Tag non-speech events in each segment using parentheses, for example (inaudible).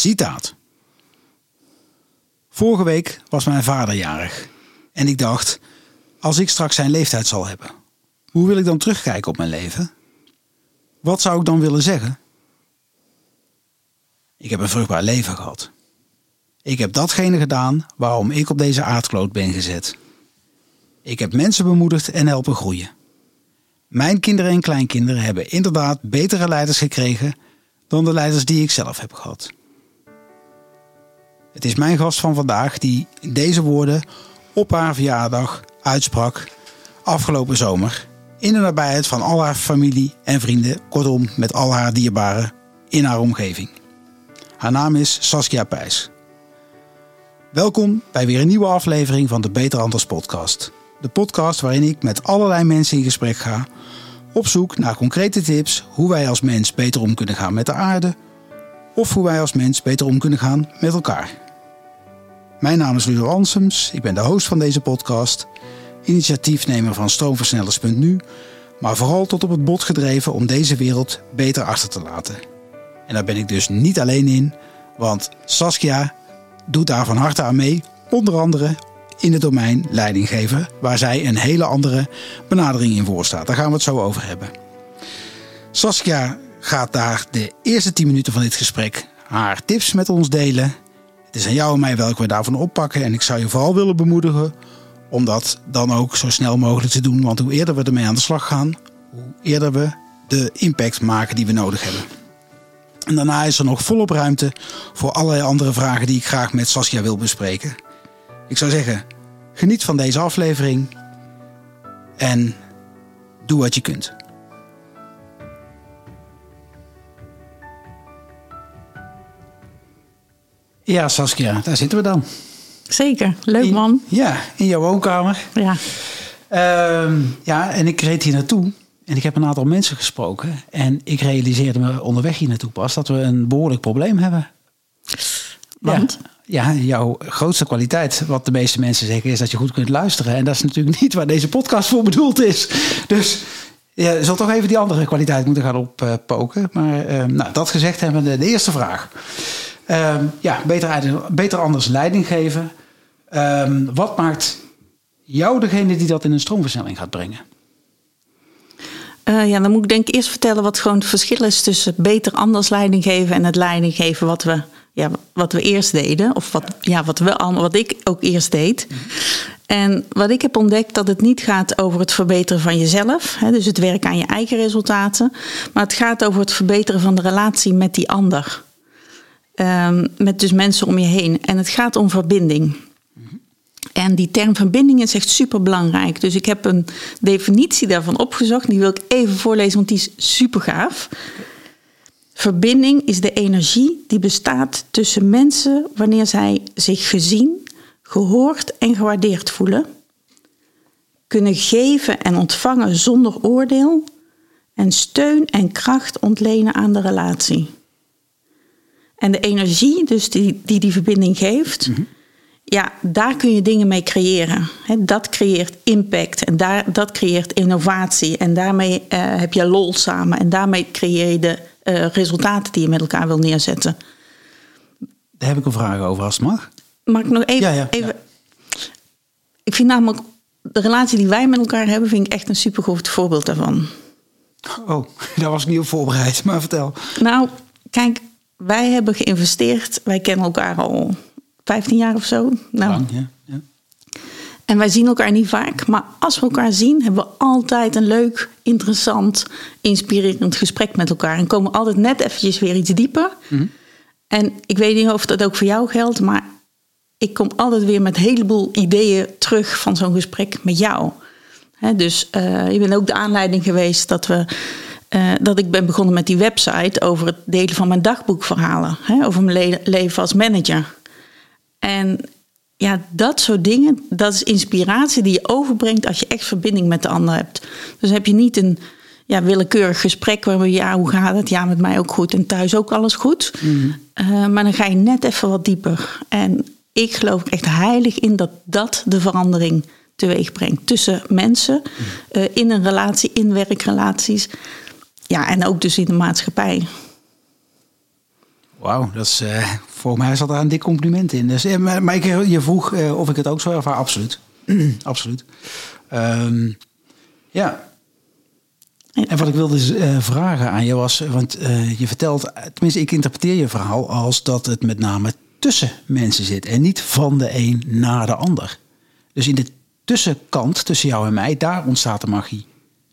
Citaat. Vorige week was mijn vader jarig. En ik dacht, als ik straks zijn leeftijd zal hebben, hoe wil ik dan terugkijken op mijn leven? Wat zou ik dan willen zeggen? Ik heb een vruchtbaar leven gehad. Ik heb datgene gedaan waarom ik op deze aardkloot ben gezet. Ik heb mensen bemoedigd en helpen groeien. Mijn kinderen en kleinkinderen hebben inderdaad betere leiders gekregen dan de leiders die ik zelf heb gehad. Het is mijn gast van vandaag die deze woorden op haar verjaardag uitsprak afgelopen zomer in de nabijheid van al haar familie en vrienden, kortom met al haar dierbaren in haar omgeving. Haar naam is Saskia Pijs. Welkom bij weer een nieuwe aflevering van de Beter Anders podcast. De podcast waarin ik met allerlei mensen in gesprek ga op zoek naar concrete tips hoe wij als mens beter om kunnen gaan met de aarde of hoe wij als mens beter om kunnen gaan met elkaar. Mijn naam is Ludo Ansems, ik ben de host van deze podcast, initiatiefnemer van stroomversnellers.nu, maar vooral tot op het bot gedreven om deze wereld beter achter te laten. En daar ben ik dus niet alleen in, want Saskia doet daar van harte aan mee, onder andere in het domein leidinggeven, waar zij een hele andere benadering in voorstaat. Daar gaan we het zo over hebben. Saskia gaat daar de eerste 10 minuten van dit gesprek haar tips met ons delen. Het is aan jou en mij welke we daarvan oppakken. En ik zou je vooral willen bemoedigen om dat dan ook zo snel mogelijk te doen. Want hoe eerder we ermee aan de slag gaan, hoe eerder we de impact maken die we nodig hebben. En daarna is er nog volop ruimte voor allerlei andere vragen die ik graag met Saskia wil bespreken. Ik zou zeggen, geniet van deze aflevering en doe wat je kunt. Ja, Saskia, daar zitten we dan. Zeker, leuk In- man. Ja, in jouw woonkamer. Ja. Ehm, ja, en ik reed hier naartoe. En ik heb een aantal mensen gesproken. En ik realiseerde me onderweg hier naartoe pas dat we een behoorlijk probleem hebben. Want? Ja, ja, jouw grootste kwaliteit, wat de meeste mensen zeggen, is dat je goed kunt luisteren. En dat is natuurlijk niet waar deze podcast voor bedoeld is. Dus ja, je zult toch even die andere kwaliteit moeten gaan oppoken. maar ehm, nou, dat gezegd hebben de eerste vraag. Ehm, ja, beter, beter anders leiding geven. Ehm, wat maakt jou degene die dat in een stroomversnelling gaat brengen? Eh, ja, dan moet ik denk ik eerst vertellen wat gewoon het verschil is tussen beter anders leiding geven en het leiding geven wat we, ja, wat we eerst deden. Of wat, ja, wat, we allemaal, wat ik ook eerst deed. En wat ik heb ontdekt, dat het niet gaat over het verbeteren van jezelf. Hè, dus het werken aan je eigen resultaten. Maar het gaat over het verbeteren van de relatie met die ander. Ehm, met dus mensen om je heen. En het gaat om verbinding. En die term verbinding is echt super belangrijk. Dus ik heb een definitie daarvan opgezocht. Die wil ik even voorlezen, want die is super gaaf. Verbinding is de energie die bestaat tussen mensen wanneer zij zich gezien, gehoord en gewaardeerd voelen. Kunnen geven en ontvangen zonder oordeel. En steun en kracht ontlenen aan de relatie. En de energie dus die die, die verbinding geeft, ja, daar kun je dingen mee creëren. Dat creëert impact en daar, dat creëert innovatie. En daarmee eh, heb je lol samen. En daarmee creëer je de eh, resultaten die je met elkaar wil neerzetten. Daar heb ik een vraag over, als het mag. Mag ik nog even... Ja, ja, even Ik vind namelijk, de relatie die wij met elkaar hebben, vind ik echt een supergoed voorbeeld daarvan. Oh, (laughs) daar was ik niet op voorbereid, maar vertel. Nou, kijk, wij hebben geïnvesteerd. Wij kennen elkaar al 15 jaar of zo. Nou, Lang, ja. ja. En wij zien elkaar niet vaak, maar als we elkaar zien, hebben we altijd een leuk, interessant, inspirerend gesprek met elkaar. En komen altijd net eventjes weer iets dieper. En ik weet niet of dat ook voor jou geldt, maar ik kom altijd weer met een heleboel ideeën terug van zo'n gesprek met jou. Dus eh, je bent ook de aanleiding geweest dat, we, eh, dat ik ben begonnen met die website over het delen van mijn dagboekverhalen. Hè, over mijn le- leven als manager. En ja, dat soort dingen, dat is inspiratie die je overbrengt als je echt verbinding met de ander hebt. Dus heb je niet een ja, willekeurig gesprek waarbij ja, hoe gaat het? Ja, met mij ook goed en thuis ook alles goed. Eh, maar dan ga je net even wat dieper. En ik geloof echt heilig in dat dat de verandering teweeg brengt tussen mensen, eh, in een relatie, in werkrelaties. Ja, en ook dus in de maatschappij. Wauw, dat is, uh, volgens mij zat daar een dik compliment in. Dus, maar, maar ik, je vroeg uh, of ik het ook zo ervaar. Absoluut. Absoluut. Um, ja. En wat ik wilde uh, vragen aan je was, want je vertelt, tenminste ik interpreteer je verhaal als dat het met name tussen mensen zit en niet van de een naar de ander. Dus in de tussenkant tussen jou en mij, daar ontstaat de magie.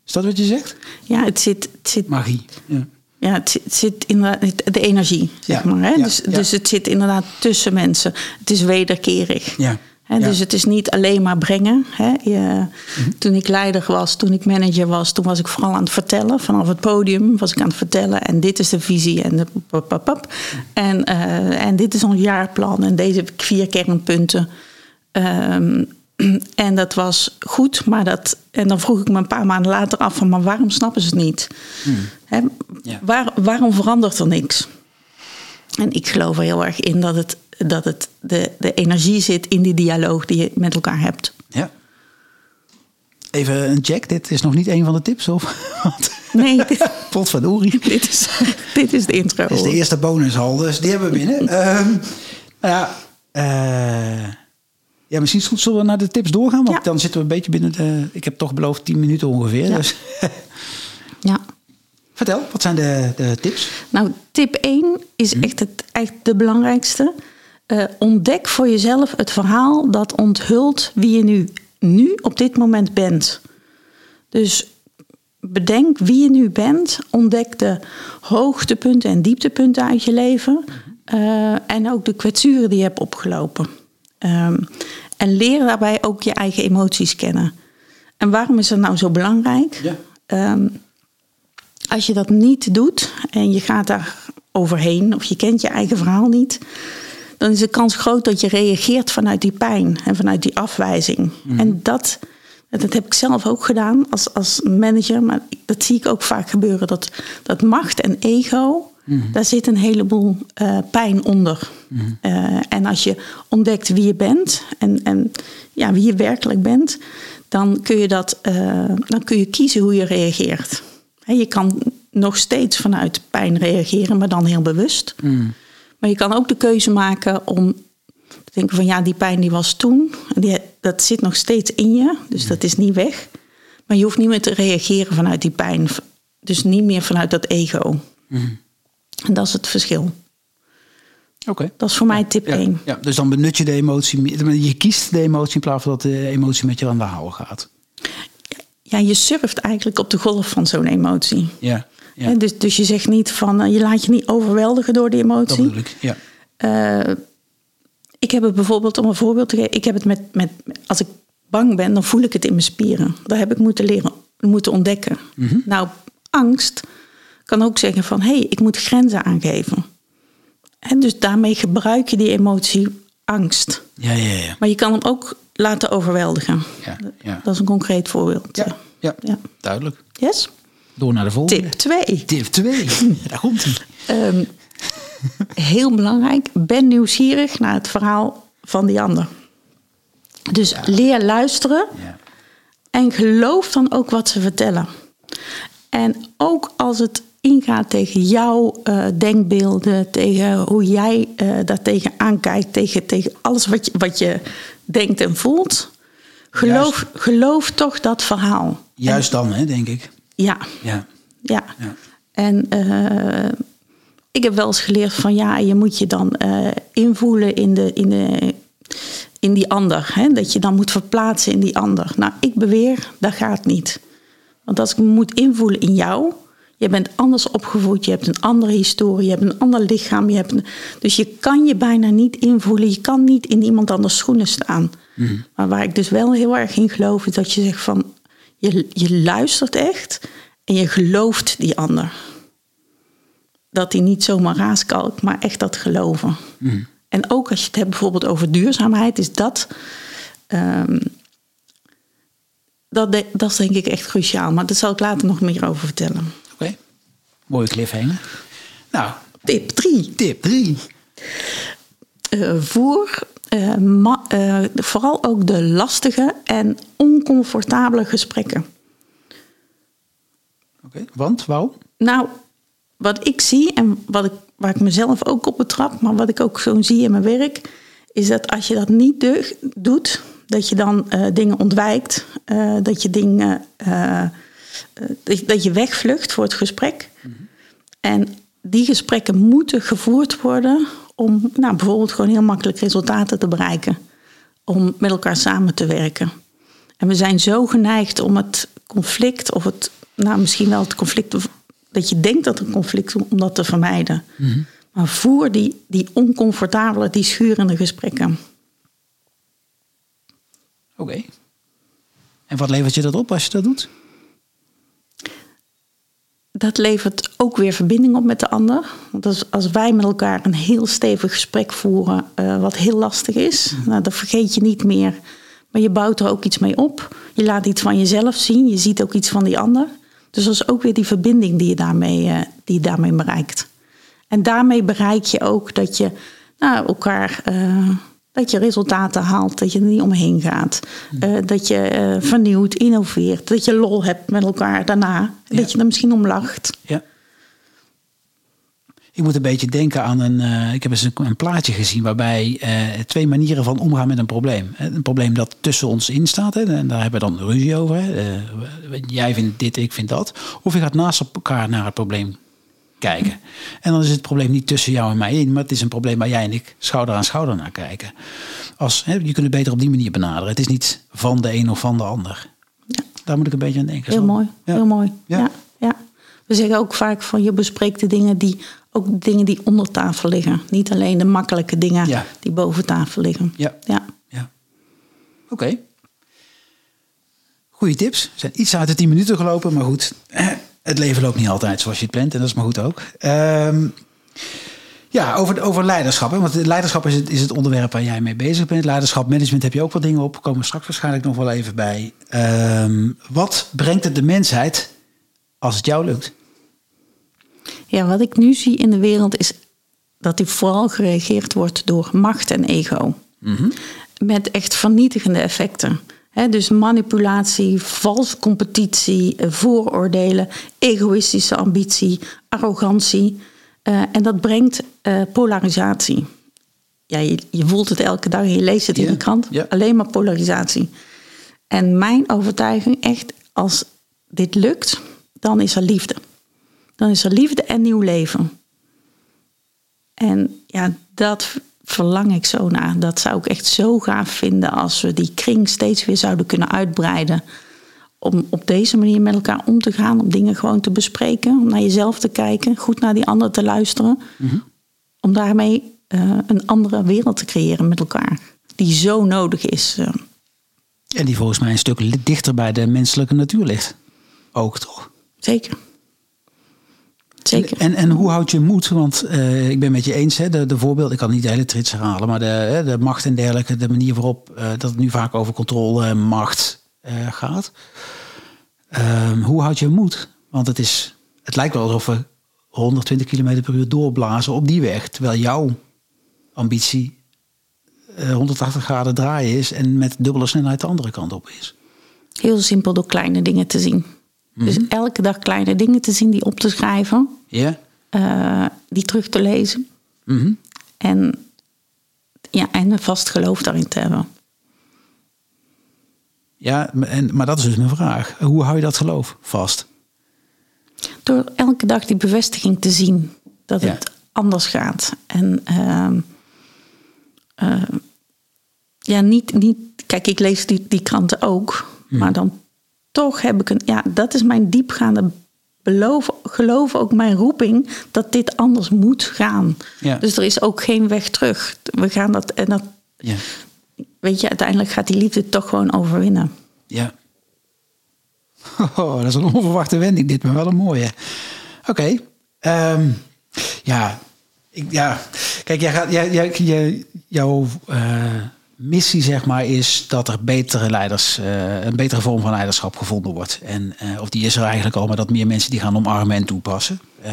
Is dat wat je zegt? Ja, het zit. Het zit magie. Ja. Ja, het zit, inderdaad, de energie, zeg maar. Hè? dus, dus het zit inderdaad tussen mensen. Het is wederkerig. Ja. Hè? Dus het is niet alleen maar brengen. Hè? Je, mhm. Toen ik leider was, toen ik manager was, toen was ik vooral aan het vertellen. Vanaf het podium was ik aan het vertellen. En dit is de visie en de pap, En, uh, en dit is ons jaarplan. En deze heb ik vier kernpunten. Um, (clears throat) en dat was goed, maar dat. En dan vroeg ik me een paar maanden later af van, maar waarom snappen ze het niet? Hmm. waar, waarom verandert er niks? En ik geloof er heel erg in dat, het, dat het de, de energie zit in die dialoog die je met elkaar hebt. Ja. Even een check, dit is nog niet een van de tips, of? (laughs) Nee. Pot van Uri. Dit is, dit is de intro. Dit is de eerste bonushal, dus die hebben we binnen. um, nou ja, uh, ja, misschien zullen we naar de tips doorgaan. Want dan zitten we een beetje binnen de... Ik heb toch beloofd 10 minuten ongeveer. Ja. Dus. ja. Vertel, wat zijn de, de tips? Nou, tip 1 is hm. echt, het, echt de belangrijkste. Uh, ontdek voor jezelf het verhaal dat onthult wie je nu, nu op dit moment bent. Dus bedenk wie je nu bent. Ontdek de hoogtepunten en dieptepunten uit je leven. Uh, en ook de kwetsuren die je hebt opgelopen. Um, en leer daarbij ook je eigen emoties kennen. En waarom is dat nou zo belangrijk? Ja. Um, als je dat niet doet en je gaat daar overheen of je kent je eigen verhaal niet, dan is de kans groot dat je reageert vanuit die pijn en vanuit die afwijzing. Mm. En dat, dat heb ik zelf ook gedaan als, als manager, maar dat zie ik ook vaak gebeuren. Dat, dat macht en ego, Mhm. Daar zit een heleboel uh, pijn onder. Mm uh, en als je ontdekt wie je bent en, en ja, wie je werkelijk bent, dan kun je, dat, uh, dan kun je kiezen hoe je reageert. He, je kan nog steeds vanuit pijn reageren, maar dan heel bewust. Mm. Maar je kan ook de keuze maken om te denken van ja, die pijn die was toen, die, dat zit nog steeds in je, dus dat is niet weg. Maar je hoeft niet meer te reageren vanuit die pijn, dus niet meer vanuit dat ego. Mm. En dat is het verschil. Oké. Dat is voor mij tip ja, 1. Ja, dus dan benut je de emotie. Je kiest de emotie in plaats van dat de emotie met je aan de haal gaat. Ja, je surft eigenlijk op de golf van zo'n emotie. Ja. ja. Dus, dus je zegt niet van, eh, je laat je niet overweldigen door die emotie. Dat bedoel ik, ja. Uh, ik heb het bijvoorbeeld, om een voorbeeld te geven, ik heb het met, met, als ik bang ben, dan voel ik het in mijn spieren. Dat heb ik moeten leren, moeten ontdekken. Mm -hmm. Nou, angst kan ook zeggen van hé, hey, ik moet grenzen aangeven. En dus daarmee gebruik je die emotie angst. Ja, ja, ja. Maar je kan hem ook laten overweldigen. Ja, ja. Dat is een concreet voorbeeld. Ja, ja, ja. duidelijk. Yes? Door naar de volgende. Tip 2. Tip 2. (laughs) Daar komt hij. Um, heel belangrijk. Ben nieuwsgierig naar het verhaal van die ander. Dus ja. leer luisteren. En geloof dan ook wat ze vertellen. En ook als het ingaat tegen jouw uh, denkbeelden, tegen hoe jij uh, daar tegen aankijkt, tegen, tegen alles wat je, wat je denkt en voelt. Geloof, geloof toch dat verhaal. Juist en, dan, hè, denk ik. Ja. Ja. ja. ja. En uh, ik heb wel eens geleerd van ja, je moet je dan invoelen in, de, in, de, in die ander. Hè? Dat je dan moet verplaatsen in die ander. Nou, ik beweer, dat gaat niet. Want als ik me moet invoelen in jou, je bent anders opgevoed, je hebt een andere historie, je hebt een ander lichaam. Je hebt een, dus je kan je bijna niet invoelen, je kan niet in iemand anders schoenen staan. Mm. Maar waar ik dus wel heel erg in geloof, is dat je zegt van, je, je luistert echt en je gelooft die ander. Dat hij niet zomaar raaskalkt, maar echt dat geloven. Mm. En ook als je het hebt bijvoorbeeld over duurzaamheid, is dat... Um, dat, de, dat is denk ik echt cruciaal. Maar daar zal ik later nog meer over vertellen. Mooie cliffhanger. Nou, tip 3. Tip 3. Uh, voer uh, ma, uh, vooral ook de lastige en oncomfortabele gesprekken. Oké, okay. want? Wauw? Nou, wat ik zie en wat ik waar ik mezelf ook op betrap, maar wat ik ook zo zie in mijn werk, is dat als je dat niet doet, dat je dan uh, dingen ontwijkt, uh, dat je dingen, uh, dat je wegvlucht voor het gesprek. Mm -hmm. En die gesprekken moeten gevoerd worden om nou, bijvoorbeeld gewoon heel makkelijk resultaten te bereiken. Om met elkaar samen te werken. En we zijn zo geneigd om het conflict, of het, nou misschien wel het conflict, dat je denkt dat een conflict om dat te vermijden. Mm -hmm. Maar voer die, die oncomfortabele, die schurende gesprekken. Oké. Okay. En wat levert je dat op als je dat doet? Dat levert ook weer verbinding op met de ander. Want als, als wij met elkaar een heel stevig gesprek voeren, uh, wat heel lastig is, mm. nou, dan vergeet je niet meer. Maar je bouwt er ook iets mee op. Je laat iets van jezelf zien. Je ziet ook iets van die ander. Dus dat is ook weer die verbinding die je daarmee, uh, die je daarmee bereikt. En daarmee bereik je ook dat je nou, elkaar. Uh, dat je resultaten haalt, dat je er niet omheen gaat. Uh, dat je uh, vernieuwt, innoveert. Dat je lol hebt met elkaar daarna. Ja. Dat je er misschien om lacht. Ja. Ik moet een beetje denken aan een. Uh, ik heb eens een, een, plaatje gezien waarbij twee manieren van omgaan met een probleem. Een probleem dat tussen ons in staat. Hè, en daar hebben we dan ruzie over. Jij vindt dit, ik vind dat. Of je gaat naast elkaar naar het probleem kijken. En dan is het probleem niet tussen jou en mij in, maar het is een probleem waar jij en ik schouder aan schouder naar kijken. Als, hè, je kunt het beter op die manier benaderen. Het is niet van de een of van de ander. Ja. Daar moet ik een beetje aan denken. Heel zo. mooi, ja. heel mooi. Ja. ja. Ja, We zeggen ook vaak van je bespreekt de dingen die ook dingen die onder tafel liggen. Niet alleen de makkelijke dingen die boven tafel liggen. Ja. ja. ja. Oké. Okay. Goeie tips. We zijn iets uit de 10 minuten gelopen, maar goed het leven loopt niet altijd zoals je het plant. En dat is maar goed ook. Um, ja, over, over leiderschap. Hè? Want leiderschap is het, is het onderwerp waar jij mee bezig bent. Leiderschap, management heb je ook wat dingen op. Komen we straks waarschijnlijk nog wel even bij. Um, wat brengt het de mensheid als het jou lukt? Ja, wat ik nu zie in de wereld is dat die vooral gereageerd wordt door macht en ego. Mm -hmm. Met echt vernietigende effecten dus manipulatie, valse competitie, eh, vooroordelen, egoïstische ambitie, arrogantie. Uh, en dat brengt uh, polarisatie. Ja, je, je, voelt het elke dag, je leest het in de krant. Yeah. Alleen maar polarisatie. En mijn overtuiging, echt, als dit lukt, dan is er liefde. Dan is er liefde en nieuw leven. En ja, dat verlang ik zo naar. Dat zou ik echt zo gaaf vinden als we die kring steeds weer zouden kunnen uitbreiden. Om op deze manier met elkaar om te gaan, om dingen gewoon te bespreken, om naar jezelf te kijken, goed naar die ander te luisteren. Mm -hmm. Om daarmee uh, een andere wereld te creëren met elkaar, die zo nodig is. Uh. En die volgens mij een stuk dichter bij de menselijke natuur ligt. Ook toch? Zeker. Zeker. En, en hoe houd je moed? Want uh, ik ben met je eens, hè, de, de voorbeeld, ik kan niet de hele trits herhalen, maar de, de macht en dergelijke, de manier waarop uh, dat het nu vaak over controle en macht uh, gaat. Ehm, hoe houd je moed? Want het, is, het lijkt wel alsof we 120 km per uur doorblazen op die weg, terwijl jouw ambitie 180 graden draaien is en met dubbele snelheid de andere kant op is. Heel simpel door kleine dingen te zien. Dus mhm. elke dag kleine dingen te zien, die op te schrijven. Ja. Uh, die terug te lezen. Mm -hmm. En, ja, en een vast geloof daarin te hebben. Ja, en, maar dat is dus mijn vraag. Hoe hou je dat geloof vast? Door elke dag die bevestiging te zien dat ja. het anders gaat. En uh, uh, ja, niet, niet. Kijk, ik lees die, die kranten ook. Maar dan toch heb ik een, ja, dat is mijn diepgaande beloof, geloof, ook mijn roeping, dat dit anders moet gaan. Ja. Dus er is ook geen weg terug. We gaan dat, en dat, ja. weet je, uiteindelijk gaat die liefde toch gewoon overwinnen. Ja. Oh, dat is een onverwachte wending, dit, maar wel een mooie. Oké. Okay. Um, ja. Ik, ja. Kijk, jij gaat, jij, jij, jij, jouw. Uh, missie, zeg maar, is dat er betere leiders, uh, een betere vorm van leiderschap gevonden wordt. En, uh, of die is er eigenlijk al, maar dat meer mensen die gaan omarmen en toepassen. Uh,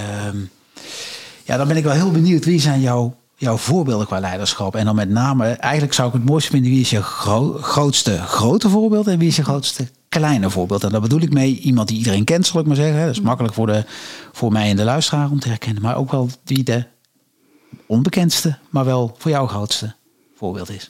ja, dan ben ik wel heel benieuwd. Wie zijn jouw, jouw voorbeelden qua leiderschap? En dan met name, eigenlijk zou ik het mooiste vinden, wie is je gro grootste grote voorbeeld en wie is je grootste kleine voorbeeld? En daar bedoel ik mee iemand die iedereen kent, zal ik maar zeggen. Dat is makkelijk voor, de, voor mij en de luisteraar om te herkennen. Maar ook wel die de onbekendste, maar wel voor jou grootste voorbeeld is?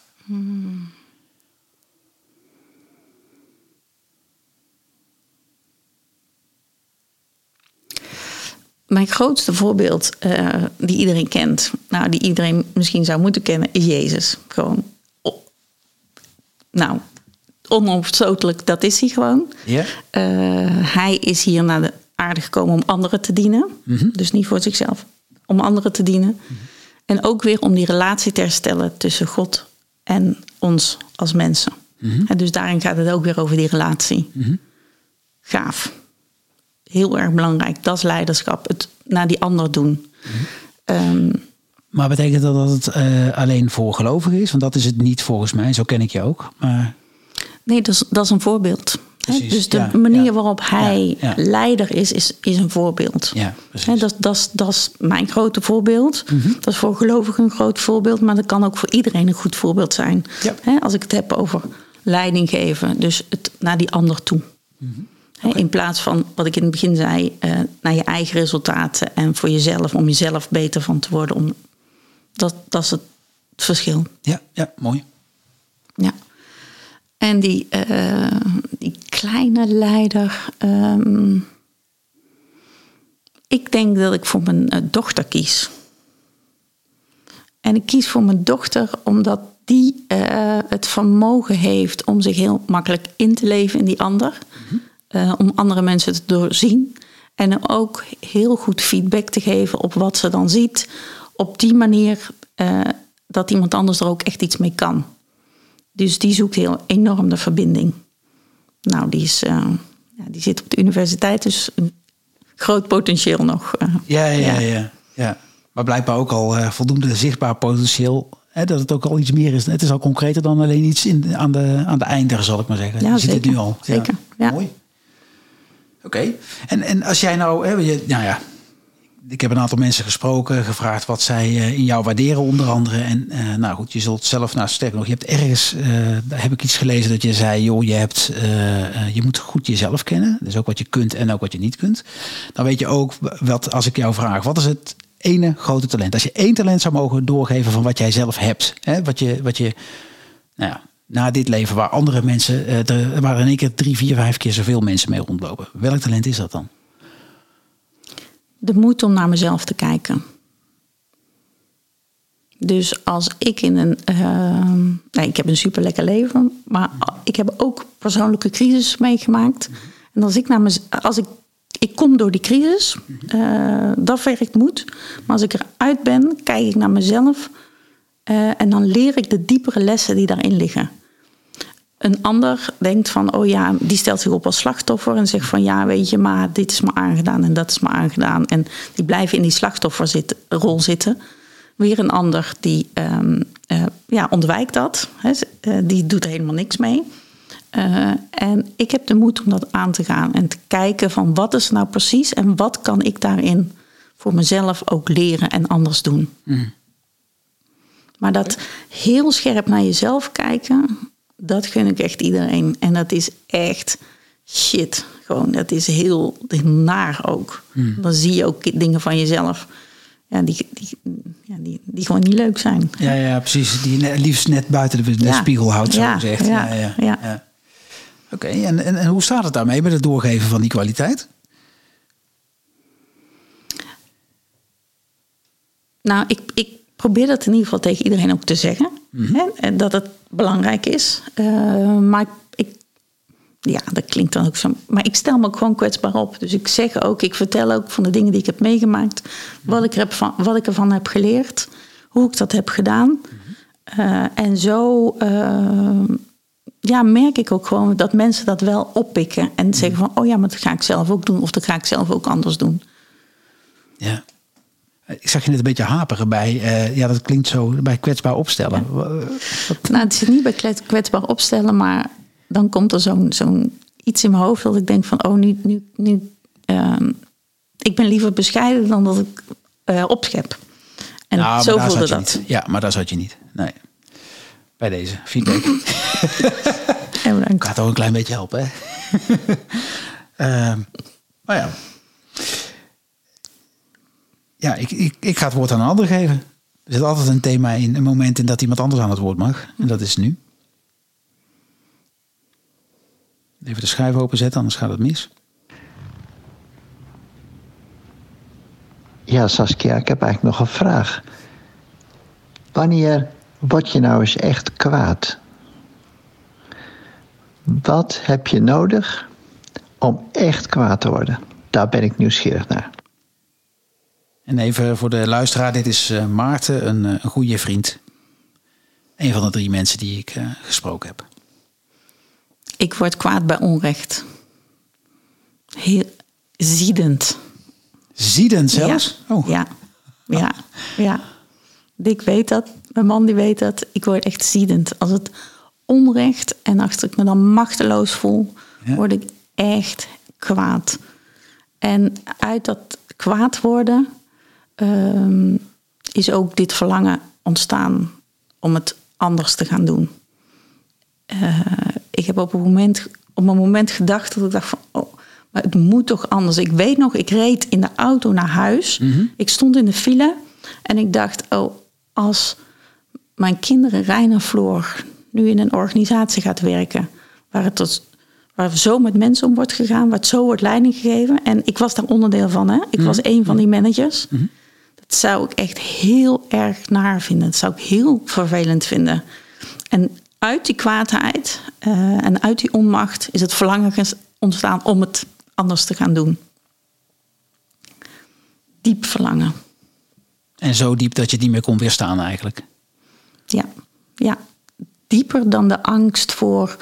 Mijn grootste voorbeeld uh, die iedereen kent, nou die iedereen misschien zou moeten kennen, is Jezus. Gewoon, oh, nou, onomstotelijk, dat is hij gewoon. Ja. Uh, hij is hier naar de aarde gekomen om anderen te dienen. Mm -hmm. Dus niet voor zichzelf, om anderen te dienen. Mm -hmm. En ook weer om die relatie te herstellen tussen God en ons als mensen. Mm -hmm. En dus daarin gaat het ook weer over die relatie. Gaaf. Heel erg belangrijk. Dat is leiderschap. Het naar die ander doen. Um, maar betekent dat dat het uh, alleen voor gelovigen is? Want dat is het niet volgens mij. Zo ken ik je ook. Maar... Nee, dat is, dat is een voorbeeld. Precies, dus de ja, manier ja, waarop hij ja, leider is, is, is een voorbeeld. Ja, dat, dat, is, dat is mijn grote voorbeeld. Mm -hmm. Dat is voor gelovigen een groot voorbeeld, maar dat kan ook voor iedereen een goed voorbeeld zijn. He, als ik het heb over leiding geven, dus het naar die ander toe. Mm -hmm. He, okay. In plaats van wat ik in het begin zei, uh, naar je eigen resultaten en voor jezelf, om jezelf beter van te worden. Om, dat, dat is het verschil. Ja, ja mooi. Ja. En die, uh, die kleine leider. Um, ik denk dat ik voor mijn uh, dochter kies. En ik kies voor mijn dochter omdat die uh, het vermogen heeft om zich heel makkelijk in te leven in die ander. Mm -hmm. om andere mensen te doorzien. En ook heel goed feedback te geven op wat ze dan ziet. Op die manier dat iemand anders er ook echt iets mee kan. Dus die zoekt heel enorm de verbinding. Nou, die, is, uh, die zit op de universiteit, dus een groot potentieel nog. Uh, ja, ja, ja, ja, ja. Maar blijkbaar ook al uh, voldoende zichtbaar potentieel. Hè, dat het ook al iets meer is. Het is al concreter dan alleen iets in, aan, de, aan de eindiger, zal ik maar zeggen. Ja, je zeker, zit het nu al. Zeker, ja. Mooi. Oké. Okay. En, en als jij nou, hè, je, nou ja, ik heb een aantal mensen gesproken, gevraagd wat zij uh, in jou waarderen, onder andere. En uh, nou goed, je zult zelf, nou sterker nog, je hebt ergens, uh, daar heb ik iets gelezen dat je zei, joh, je hebt, je moet goed jezelf kennen. Dus ook wat je kunt en ook wat je niet kunt. Dan weet je ook wat, als ik jou vraag, wat is het ene grote talent? Als je één talent zou mogen doorgeven van wat jij zelf hebt, hè, wat je, wat je, nou ja, na dit leven waar andere mensen, waren in één keer drie, vier, vijf keer zoveel mensen mee rondlopen. Welk talent is dat dan? De moed om naar mezelf te kijken. Dus als ik in een. Uh, nee, ik heb een super lekker leven, maar ik heb ook persoonlijke crisis meegemaakt. En als ik naar mezelf. Als ik, ik kom door die crisis, uh, dat werkt moed. Maar als ik eruit ben, kijk ik naar mezelf. Uh, en dan leer ik de diepere lessen die daarin liggen. Een ander denkt van, oh ja, die stelt zich op als slachtoffer en zegt van, ja, weet je, maar dit is me aangedaan en dat is me aangedaan. En die blijven in die slachtofferrol zitten. Weer een ander die um, uh, ja, ontwijkt dat, hè, uh, die doet er helemaal niks mee. Uh, en ik heb de moed om dat aan te gaan en te kijken van wat is nou precies en wat kan ik daarin voor mezelf ook leren en anders doen. Mm. Maar dat heel scherp naar jezelf kijken, dat gun ik echt iedereen. En dat is echt shit. Gewoon, dat is heel, naar ook. Hmm. Dan zie je ook dingen van jezelf. Ja, die, die, ja, die, die gewoon niet leuk zijn. Ja, ja precies. Die liefst net buiten de, de ja. spiegel houdt, zo ja, gezegd. Ja, ja, ja. ja. Oké, okay, en, en, en hoe staat het daarmee met het doorgeven van die kwaliteit? Nou, ik, ik probeer dat in ieder geval tegen iedereen ook te zeggen. Hè? En dat het belangrijk is. Uh, maar ik, ja, dat klinkt dan ook zo. Maar ik stel me ook gewoon kwetsbaar op. Dus ik zeg ook, ik vertel ook van de dingen die ik heb meegemaakt. Wat ik, heb van, wat ik ervan heb geleerd. Hoe ik dat heb gedaan. Mm-hmm. Uh, en zo uh, ja, merk ik ook gewoon dat mensen dat wel oppikken. En zeggen van, oh ja, maar dat ga ik zelf ook doen. Of dat ga ik zelf ook anders doen. Ja. Ik zag je net een beetje haperen bij, uh, ja, dat klinkt zo, bij kwetsbaar opstellen. Ja. Nou, het zit niet bij kwetsbaar opstellen, maar dan komt er zo'n zo'n iets in mijn hoofd dat ik denk van, oh, nu, nu, nu uh, ik ben liever bescheiden dan dat ik uh, opschep. En nou, zo voelde dat. Niet. Ja, maar daar zat je niet. Nee. Bij deze feedback. (laughs) ja, Gaat ook een klein beetje helpen, hè? uh, (laughs) maar ja, ja, ik, ik, ik ga het woord aan een ander geven. Er zit altijd een thema in, een moment in dat iemand anders aan het woord mag. En dat is nu. Even de schuif openzetten, anders gaat het mis. Ja, Saskia, ik heb eigenlijk nog een vraag. Wanneer word je nou eens echt kwaad? Wat heb je nodig om echt kwaad te worden? Daar ben ik nieuwsgierig naar. En even voor de luisteraar, dit is uh, Maarten, een, uh, een goede vriend. Een van de drie mensen die ik uh, gesproken heb. Ik word kwaad bij onrecht. Heel ziedend. Ziedend zelfs? Ja, oh. ja, ja, ja. Ik weet dat, mijn man die weet dat. Ik word echt ziedend. Als het onrecht en als ik me dan machteloos voel, ja. word ik echt kwaad. En uit dat kwaad worden um, is ook dit verlangen ontstaan om het anders te gaan doen. Uh, ik heb op een moment, op een moment gedacht dat ik dacht van, oh, maar het moet toch anders. Ik weet nog, ik reed in de auto naar huis. Mm -hmm. Ik stond in de file en ik dacht, oh, als mijn kinderen Rijn en Floor nu in een organisatie gaat werken, waar het tot waar zo met mensen om wordt gegaan, waar het zo wordt leiding gegeven. En ik was daar onderdeel van, hè? Ik mm -hmm. was een van die managers. Mm -hmm. Dat zou ik echt heel erg naar vinden. Dat zou ik heel vervelend vinden. En uit die kwaadheid uh, en uit die onmacht is het verlangen ontstaan om het anders te gaan doen. Diep verlangen. En zo diep dat je het niet meer kon weerstaan eigenlijk. Ja, ja. Dieper dan de angst voor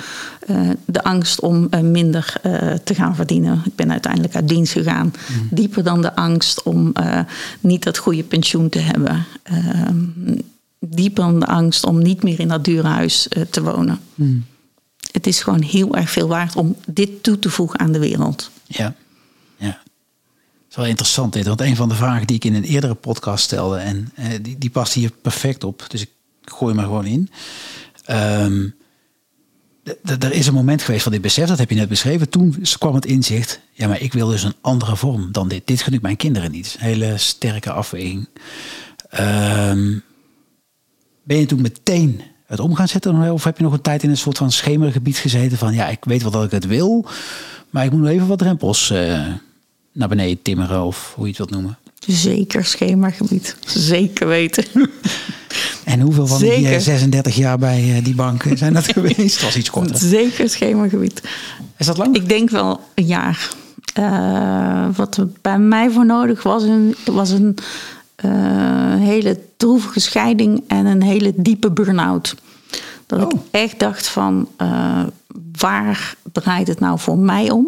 uh, de angst om uh, minder uh, te gaan verdienen. Ik ben uiteindelijk uit dienst gegaan. Mm. Dieper dan de angst om niet dat goede pensioen te hebben. Ehm, dieper dan de angst om niet meer in dat dure huis te wonen. Mm. Het is gewoon heel erg veel waard om dit toe te voegen aan de wereld. Ja, ja. Het is wel interessant dit, want een van de vragen die ik in een eerdere podcast stelde, en die, die past hier perfect op, dus ik gooi me gewoon in. Um, er is een moment geweest van dit besef, dat heb je net beschreven. Toen kwam het inzicht, ja, maar ik wil dus een andere vorm dan dit. Dit gun ik mijn kinderen niet. Hele sterke afweging. Um, ben je toen meteen het om gaan zetten? Of heb je nog een tijd in een soort van schemergebied gezeten van, ja, ik weet wel dat ik het wil, maar ik moet nog even wat drempels uh, naar beneden timmeren of hoe je het wilt noemen. Zeker schemergebied. Zeker weten. (laughs) En hoeveel van Zeker. die 36 jaar bij die bank (laughs) zijn dat geweest? Dat was iets korter. Zeker schemergebied. Is dat lang? Ik denk wel een jaar. Uh, wat er bij mij voor nodig was, een, was een uh, hele droevige scheiding en een hele diepe burn-out. Dat oh. ik echt dacht van, uh, waar draait het nou voor mij om?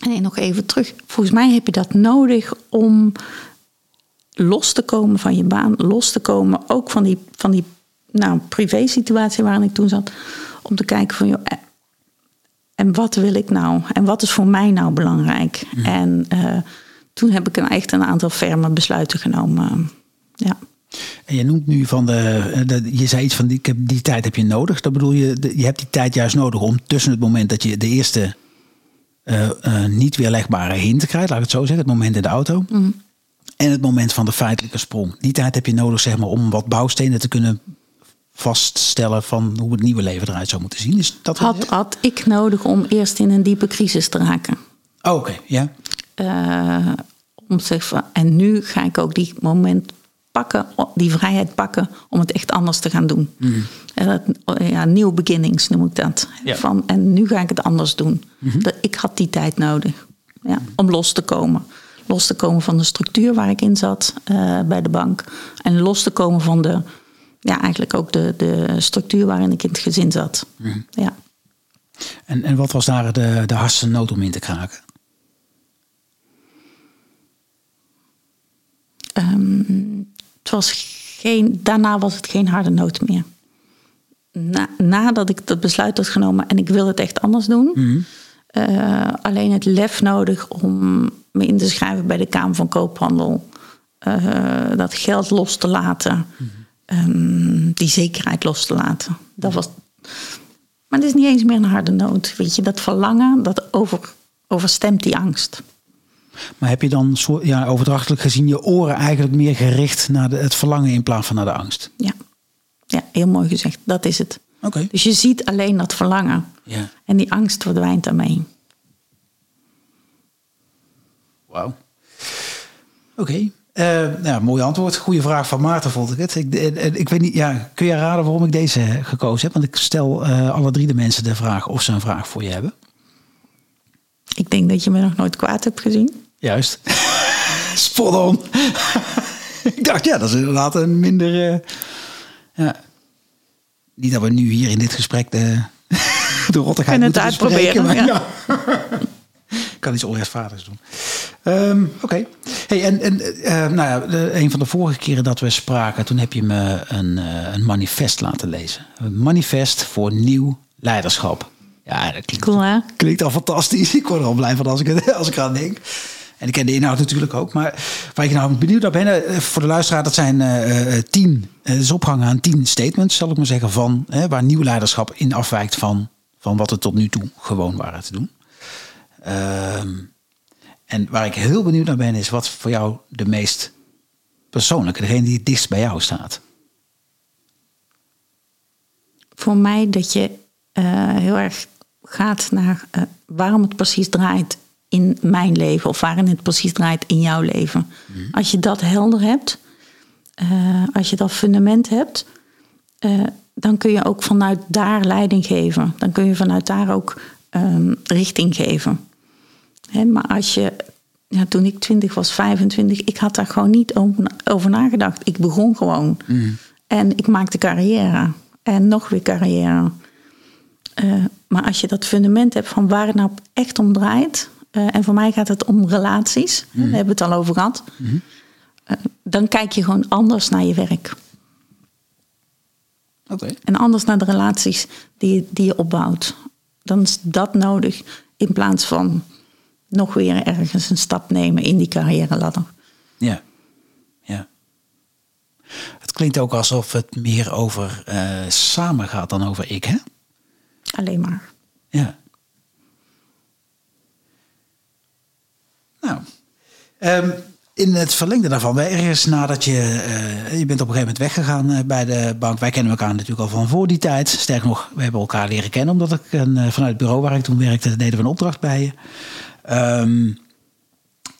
En nog even terug. Volgens mij heb je dat nodig om los te komen van je baan, los te komen ook van die, van die nou, privé situatie waarin ik toen zat. Om te kijken van, joh, en wat wil ik nou? En wat is voor mij nou belangrijk? Mm. En uh, toen heb ik een, echt een aantal ferme besluiten genomen. Ja. En je noemt nu van de, de, je zei iets van die, ik heb, die tijd heb je nodig. Dat bedoel je, je hebt die tijd juist nodig om tussen het moment dat je de eerste uh, uh, niet weerlegbare hint krijgt, laat ik het zo zeggen, het moment in de auto. Mm. En het moment van de feitelijke sprong. Die tijd heb je nodig zeg maar, om wat bouwstenen te kunnen vaststellen van hoe het nieuwe leven eruit zou moeten zien. Is dat had, had ik nodig om eerst in een diepe crisis te raken. Oh, Oké, okay, ja. Uh, om te zeggen, en nu ga ik ook die moment pakken, die vrijheid pakken om het echt anders te gaan doen. Mm. Dat, ja, nieuw beginnings noem ik dat. Ja. Van, en nu ga ik het anders doen. Mm -hmm. Ik had die tijd nodig ja, om los te komen. Los te komen van de structuur waar ik in zat uh, bij de bank. En los te komen van de, ja, eigenlijk ook de, de structuur waarin ik in het gezin zat. Mm. Ja. En, en wat was daar de, de hardste nood om in te kraken? Um, het was geen, daarna was het geen harde nood meer. Na, nadat ik dat besluit had genomen en ik wil het echt anders doen. Mm. Uh, alleen het lef nodig om me in te schrijven bij de Kamer van Koophandel. Uh, dat geld los te laten. Mm. Um, die zekerheid los te laten. Dat was, maar het is niet eens meer een harde nood. Weet je, dat verlangen, dat over, overstemt die angst. Maar heb je dan ja, overdrachtelijk gezien je oren eigenlijk meer gericht naar de, het verlangen in plaats van naar de angst? Ja. ja, heel mooi gezegd. Dat is het. Oké. Dus je ziet alleen dat verlangen. Ja. En die angst verdwijnt daarmee. Wauw. Oké. Eh, nou, mooi antwoord. Goede vraag van Maarten, vond ik het. Ik, eh, eh, ik weet niet, ja, kun je raden waarom ik deze gekozen heb? Want ik stel alle drie de mensen de vraag of ze een vraag voor je hebben. Ik denk dat je me nog nooit kwaad hebt gezien. Juist. (laughs) Spot on. (laughs) ik dacht, ja, dat is inderdaad een minder... eh, ja. Niet dat we nu hier in dit gesprek de, (laughs) de rottigheid En het uitproberen, Maar, ja. Ik kan iets onrechtvaardigs doen. Ehm, Oké. Hey, en en eh, nou ja, de- een van de vorige keren dat we spraken, toen heb je me een, eh, een manifest laten lezen. Een manifest voor nieuw leiderschap. Ja, dat klinkt, Cool, hè? klinkt al fantastisch. (laughs) Ik word er al blij van als ik, het, als ik eraan denk. En ik ken de inhoud natuurlijk ook. Maar waar ik nou benieuwd naar ben, eh, voor de luisteraar, dat zijn eh, eh, tien. Het is opgehangen aan tien statements, zal ik maar zeggen, van waar nieuw leiderschap in afwijkt van, van wat we tot nu toe gewoon waren te doen. Ehm, en waar ik heel benieuwd naar ben, is wat voor jou de meest persoonlijke, degene die het dichtst bij jou staat. Voor mij dat je heel erg gaat naar eh, waarom het precies draait in mijn leven. Of waarin het precies draait in jouw leven. Als je dat helder hebt, eh, als je dat fundament hebt, eh, dan kun je ook vanuit daar leiding geven. Dan kun je vanuit daar ook ehm, richting geven. Hè, maar als je, ja, toen ik 20 was, 25, ik had daar gewoon niet over, over nagedacht. Ik begon gewoon. En ik maakte carrière. En nog weer carrière. Eh, maar als je dat fundament hebt van waar het nou echt om draait. eh, en voor mij gaat het om relaties. Daar hebben we het al over gehad. eh, dan kijk je gewoon anders naar je werk. Oké. En anders naar de relaties die, je- die je opbouwt. Dan is dat nodig in plaats van nog weer ergens een stap nemen in die carrière ladder. Ja. ja. Het klinkt ook alsof het meer over samen gaat dan over ik, hè? Alleen maar. Ja. Nou, ehm, in het verlengde daarvan, ergens nadat je, eh, je bent op een gegeven moment weggegaan eh, bij de bank. Wij kennen elkaar natuurlijk al van voor die tijd. Sterker nog, we hebben elkaar leren kennen omdat ik een, eh, vanuit het bureau waar ik toen werkte, deden we een opdracht bij je. Ehm,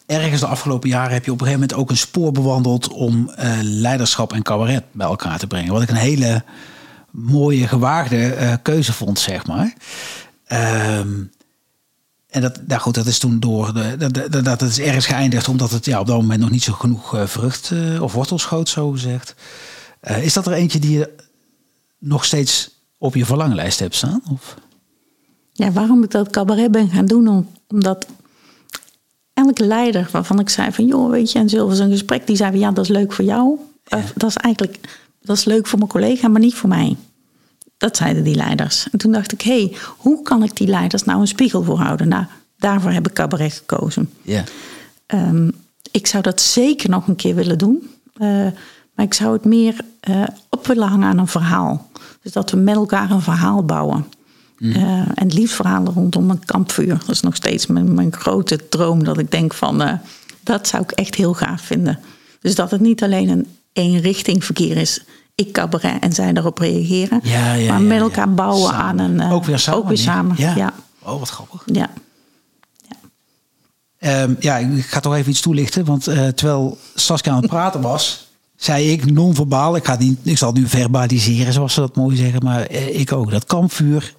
ergens de afgelopen jaren heb je op een gegeven moment ook een spoor bewandeld om leiderschap en cabaret bij elkaar te brengen. Wat ik een hele mooie, gewaagde eh, keuze vond, zeg maar. Ehm, en dat, nou goed, dat is toen door de, dat, dat, dat is ergens geëindigd omdat het ja, op dat moment nog niet zo genoeg eh, vrucht eh, of wortels schoot, zo gezegd. Is dat er eentje die je nog steeds op je verlanglijst hebt staan? Of? Ja, waarom ik dat cabaret ben gaan doen? Om- Omdat elke leider waarvan ik zei van... joh, weet je, en was een gesprek. Die zei van, ja, dat is leuk voor jou. Dat is eigenlijk dat is leuk voor mijn collega, maar niet voor mij. Dat zeiden die leiders. En toen dacht ik, hé, hey, hoe kan ik die leiders nou een spiegel voorhouden? Nou, daarvoor heb ik cabaret gekozen. Ja. Ehm, ik zou dat zeker nog een keer willen doen. Eh, maar ik zou het meer eh, op willen hangen aan een verhaal. Dus dat we met elkaar een verhaal bouwen. Eh, en het liefst verhalen rondom een kampvuur. Dat is nog steeds mijn, mijn grote droom. Dat ik denk van, dat zou ik echt heel gaaf vinden. Dus dat het niet alleen een eenrichting verkeer is. Ik cabaret en zij daarop reageren. Ja, ja, maar met elkaar bouwen Samen. aan een... eh, ook weer samen. Ook weer samen, Ja. Oh, wat grappig. ja. Ehm, ja, ik ga toch even iets toelichten. Want eh, terwijl Saskia aan het praten was, (laughs) zei ik non-verbaal. Ik, ga niet, ik zal het nu verbaliseren, zoals ze dat mooi zeggen. Maar eh, ik ook. Dat kampvuur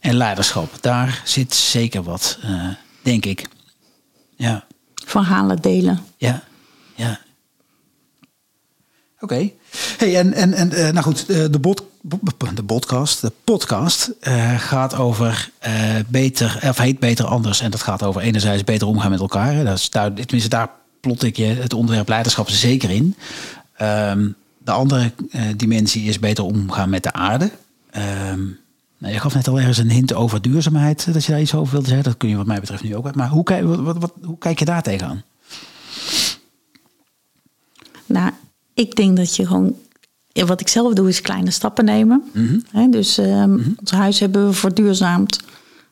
en leiderschap. Daar zit zeker wat, denk ik. Ja, Verhalen delen. ja, ja. Oké. Hey, en, en, en eh, nou goed, eh, de, bot, de podcast, de podcast eh, gaat over beter, of heet beter anders. En dat gaat over enerzijds beter omgaan met elkaar. Dat daar, tenminste, daar plot ik je het onderwerp leiderschap zeker in. Ehm, de andere dimensie is beter omgaan met de aarde. Ehm, nou, je gaf net al ergens een hint over duurzaamheid, dat je daar iets over wilde zeggen. Dat kun je wat mij betreft nu ook. Maar hoe, kijk- wat, wat, hoe kijk je daar tegenaan? Nou, ik denk dat je gewoon. ja, Wat ik zelf doe, is kleine stappen nemen. Hè, dus ehm, ons huis hebben we verduurzaamd.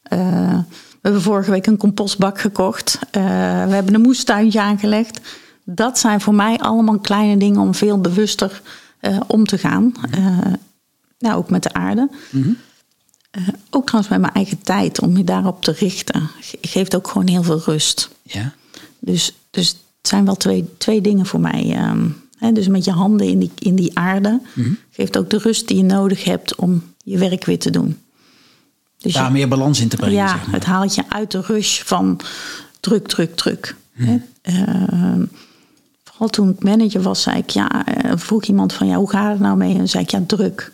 Eh, hebben vorige week een compostbak gekocht. Uh, we hebben een moestuintje aangelegd. Dat zijn voor mij allemaal kleine dingen om veel bewuster uh, om te gaan. Uh, nou, ook met de aarde. Mhm. ook trouwens met mijn eigen tijd, om je daarop te richten. Geeft ook gewoon heel veel rust. Ja. Dus, dus het zijn wel twee, twee dingen voor mij. Um, dus met je handen in die, in die aarde Mhm. geeft ook de rust die je nodig hebt om je werk weer te doen. Dus Daar je- meer balans in te brengen. ja, zeg maar. het haalt je uit de rush van druk, druk, druk. Ehm, vooral toen ik manager was, zei ik, ja, eh, vroeg iemand van, ja, hoe gaat het nou mee? En zei ik, ja, druk.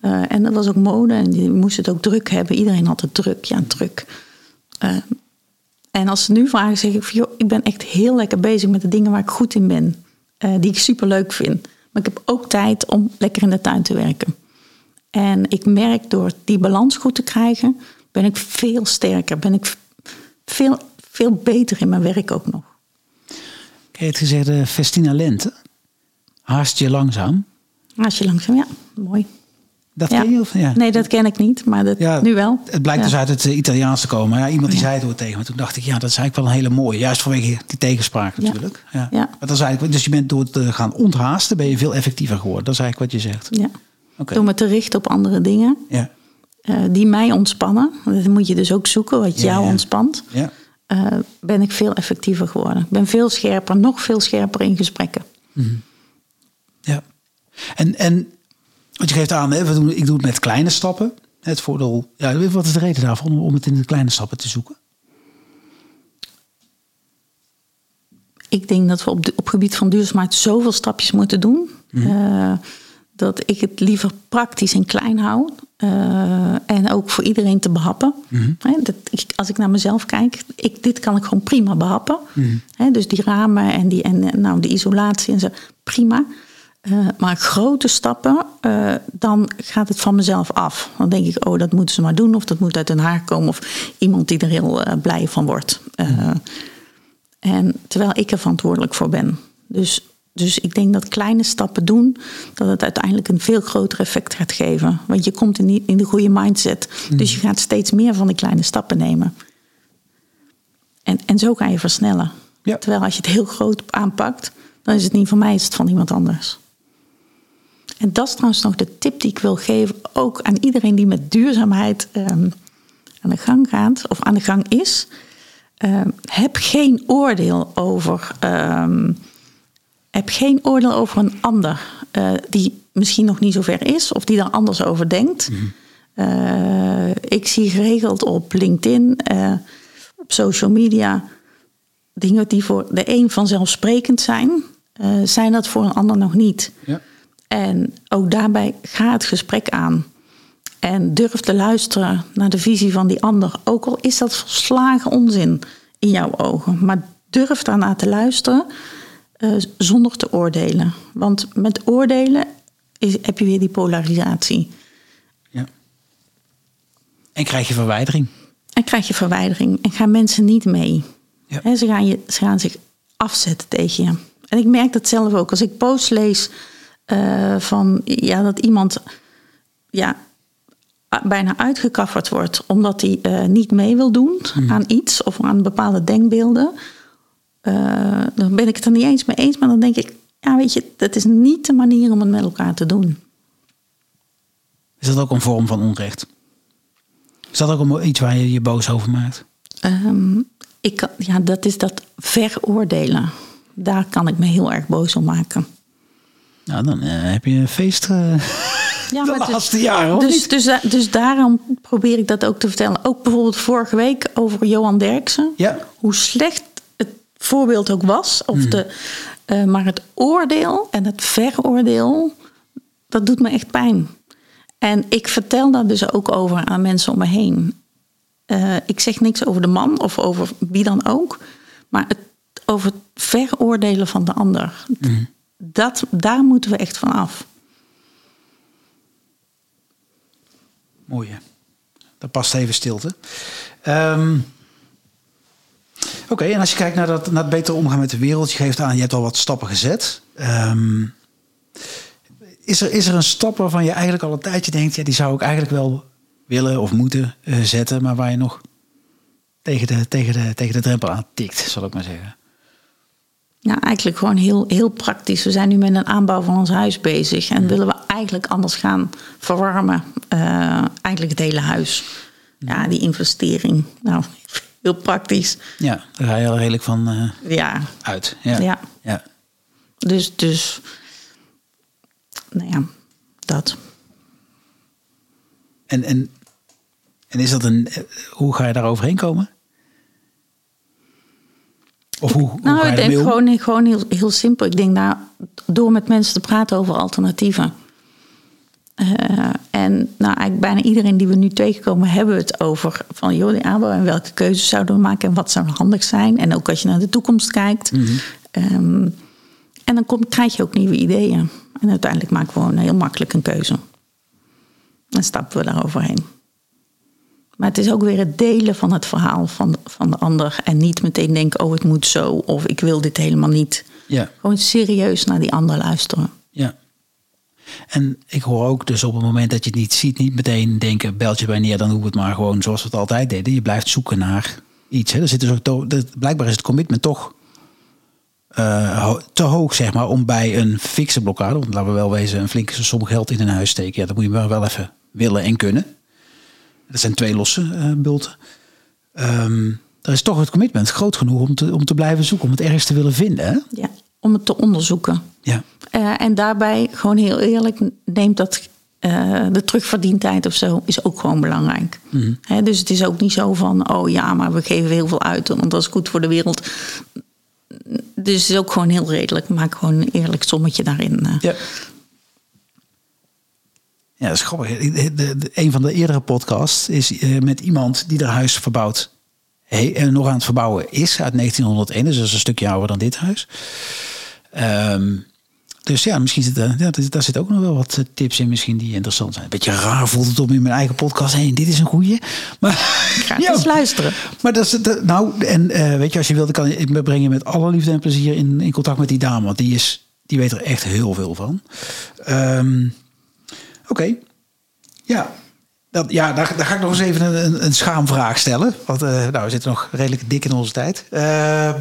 Eh, en dat was ook mode en die moest het ook druk hebben. Iedereen had het druk, ja, druk. Eh, en als ze nu vragen, zeg ik, joh, ik ben echt heel lekker bezig met de dingen waar ik goed in ben. Eh, die ik super leuk vind. Maar ik heb ook tijd om lekker in de tuin te werken. En ik merk door die balans goed te krijgen, ben ik veel sterker. Ben ik veel, veel beter in mijn werk ook nog. Je het gezegde Festina Lente? Haast je langzaam. Als je langzaam, ja, mooi. Dat Ja. ken je? Of, ja. Nee, dat ken ik niet, maar dat, Ja, nu wel. Het blijkt dus uit het eh, Italiaans te komen. Ja, iemand die zei het ooit tegen me. Toen dacht ik, ja, dat is eigenlijk wel een hele mooie. Juist vanwege die tegenspraak natuurlijk. Ja. Ja. Maar dat is eigenlijk, dus je bent door te gaan onthaasten, ben je veel effectiever geworden. Dat is eigenlijk wat je zegt. Ja. Oké. Door me te richten op andere dingen Ja. eh, die mij ontspannen. Dat moet je dus ook zoeken, wat jou ontspant. Ja. eh, ben ik veel effectiever geworden. Ik ben veel scherper, nog veel scherper in gesprekken. Ja. En, en wat je geeft aan, hè, we doen, ik doe het met kleine stappen. Het voordeel, ja, wat is de reden daarvan om het in de kleine stappen te zoeken? Ik denk dat we op, de, op gebied van duurzaamheid zoveel stapjes moeten doen. eh, dat ik het liever praktisch en klein hou. eh, en ook voor iedereen te behappen. Hè, dat, ik, als ik naar mezelf kijk, ik, dit kan ik gewoon prima behappen. Hè, dus die ramen en, die, en nou, de isolatie en zo, prima. Eh, maar grote stappen, eh, dan gaat het van mezelf af. Dan denk ik, oh, dat moeten ze maar doen. Of dat moet uit Den Haag komen. Of iemand die er heel eh, blij van wordt. En terwijl ik er verantwoordelijk voor ben. Dus, dus ik denk dat kleine stappen doen, dat het uiteindelijk een veel groter effect gaat geven. Want je komt in, die, in de goede mindset. Dus je gaat steeds meer van die kleine stappen nemen. En, en zo ga je versnellen. Ja. Terwijl als je het heel groot aanpakt, dan is het niet van mij, is het van iemand anders. En dat is trouwens nog de tip die ik wil geven, ook aan iedereen die met duurzaamheid ehm, aan de gang gaat of aan de gang is. Ehm, heb geen oordeel over. ehm, heb geen oordeel over een ander eh, die misschien nog niet zo ver is of die daar anders over denkt. Eh, ik zie geregeld op LinkedIn, eh, op social media, dingen die voor de een vanzelfsprekend zijn, zijn dat voor een ander nog niet. Ja. En ook daarbij ga het gesprek aan. En durf te luisteren naar de visie van die ander. Ook al is dat volslagen onzin in jouw ogen. Maar durf daarnaar te luisteren eh, zonder te oordelen. Want met oordelen is, heb je weer die polarisatie. ja. En krijg je verwijdering. En krijg je verwijdering en gaan mensen niet mee. Ja. Hè, ze, gaan je, ze gaan zich afzetten tegen je. En ik merk dat zelf ook. Als ik posts lees eh, van ja, dat iemand ja, bijna uitgekafferd wordt omdat hij eh, niet mee wil doen aan iets of aan bepaalde denkbeelden. eh, dan ben ik het er niet eens mee eens. Maar dan denk ik, ja, weet je, dat is niet de manier om het met elkaar te doen. Is dat ook een vorm van onrecht? Is dat ook iets waar je je boos over maakt? Ehm, ik, ja, dat is dat veroordelen. Daar kan ik me heel erg boos om maken. Nou, dan eh, heb je een feest eh, (laughs) Ja, (laughs) de maar dus- laatste jaren, Dus, niet? dus, da- dus daarom probeer ik dat ook te vertellen. Ook bijvoorbeeld vorige week over Johan Derksen. Ja. Hoe slecht het voorbeeld ook was. Of de, eh, maar het oordeel en het veroordeel, dat doet me echt pijn. En ik vertel daar dus ook over aan mensen om me heen. Ik zeg niks over de man of over wie dan ook. Maar het, over het veroordelen van de ander. Dat, daar moeten we echt van af. Mooi, hè? Past even stilte. Ehm, Oké, en als je kijkt naar, dat, naar het beter omgaan met de wereld, je geeft aan, je hebt al wat stappen gezet. Ehm, is, er, is er een stap waarvan je eigenlijk al een tijdje denkt, ja, die zou ik eigenlijk wel willen of moeten eh, zetten, maar waar je nog tegen de, tegen de, tegen de drempel aan tikt, zal ik maar zeggen. Ja, eigenlijk gewoon heel, heel praktisch. We zijn nu met een aanbouw van ons huis bezig. En willen we eigenlijk anders gaan verwarmen. eh, eigenlijk het hele huis. Ja, die investering. Nou, (laughs) heel praktisch. Ja, daar ga je al redelijk van eh, Ja, uit. Ja. Ja. ja. dus, dus... Nou ja, dat. En, en, en is dat een. eh, Hoe ga je daar overheen komen? Of hoe, hoe Nou, ik denk gewoon, gewoon heel, heel simpel. Ik denk nou, door met mensen te praten over alternatieven. Eh, en nou, eigenlijk bijna iedereen die we nu tegenkomen, hebben we het over van joh, die aanbouw en welke keuzes zouden we maken en wat zou handig zijn. En ook als je naar de toekomst kijkt. Ehm, en dan kom, krijg je ook nieuwe ideeën. En uiteindelijk maken we gewoon heel makkelijk een keuze. En stappen we daar overheen. Maar het is ook weer het delen van het verhaal van, van de ander. En niet meteen denken, oh het moet zo. Of ik wil dit helemaal niet. Ja, Gewoon serieus naar die ander luisteren. ja. En ik hoor ook dus op het moment dat je het niet ziet, niet meteen denken, belt je bij neer, dan doen we het maar gewoon zoals we het altijd deden. Je blijft zoeken naar iets. Hè. Er zit dus ook to- dat- blijkbaar is het commitment toch eh, ho- te hoog, zeg maar, om bij een fikse blokkade, want laten we wel wezen, een flinke som geld in een huis steken. Ja, dat moet je maar wel even willen en kunnen. Dat zijn twee losse eh, bulten. Ehm er is toch het commitment groot genoeg om te, om te blijven zoeken, om het ergens te willen vinden. Hè? Ja, om het te onderzoeken. Ja. Eh, en daarbij, gewoon heel eerlijk, neemt dat eh, de terugverdientijd of zo is ook gewoon belangrijk. Hè, dus het is ook niet zo van, oh ja, maar we geven heel veel uit, want dat is goed voor de wereld. Dus het is ook gewoon heel redelijk. Maak gewoon een eerlijk sommetje daarin. Ja. Ja, dat is grappig. De, de- de- een van de eerdere podcasts is eh, met iemand die haar huis verbouwt. He, en nog aan het verbouwen is uit 1901. Dus dat is een stukje ouder dan dit huis. Ehm, dus ja, misschien zit er, ja, daar zit ook nog wel wat eh, tips in misschien die interessant zijn. Een beetje raar voelt het om in mijn eigen podcast heen. Dit is een goeie. Maar Ga eens (laughs) luisteren. Maar dat is het. Nou, en eh, weet je, als je wilt, kan ik me brengen met alle liefde en plezier in, in contact met die dame. Want die, is, die weet er echt heel veel van. Ehm, Oké. Ja. Dat, ja, daar, daar ga ik nog eens even een, een, schaamvraag stellen. Want eh, nou, we zitten nog redelijk dik in onze tijd. Ehm,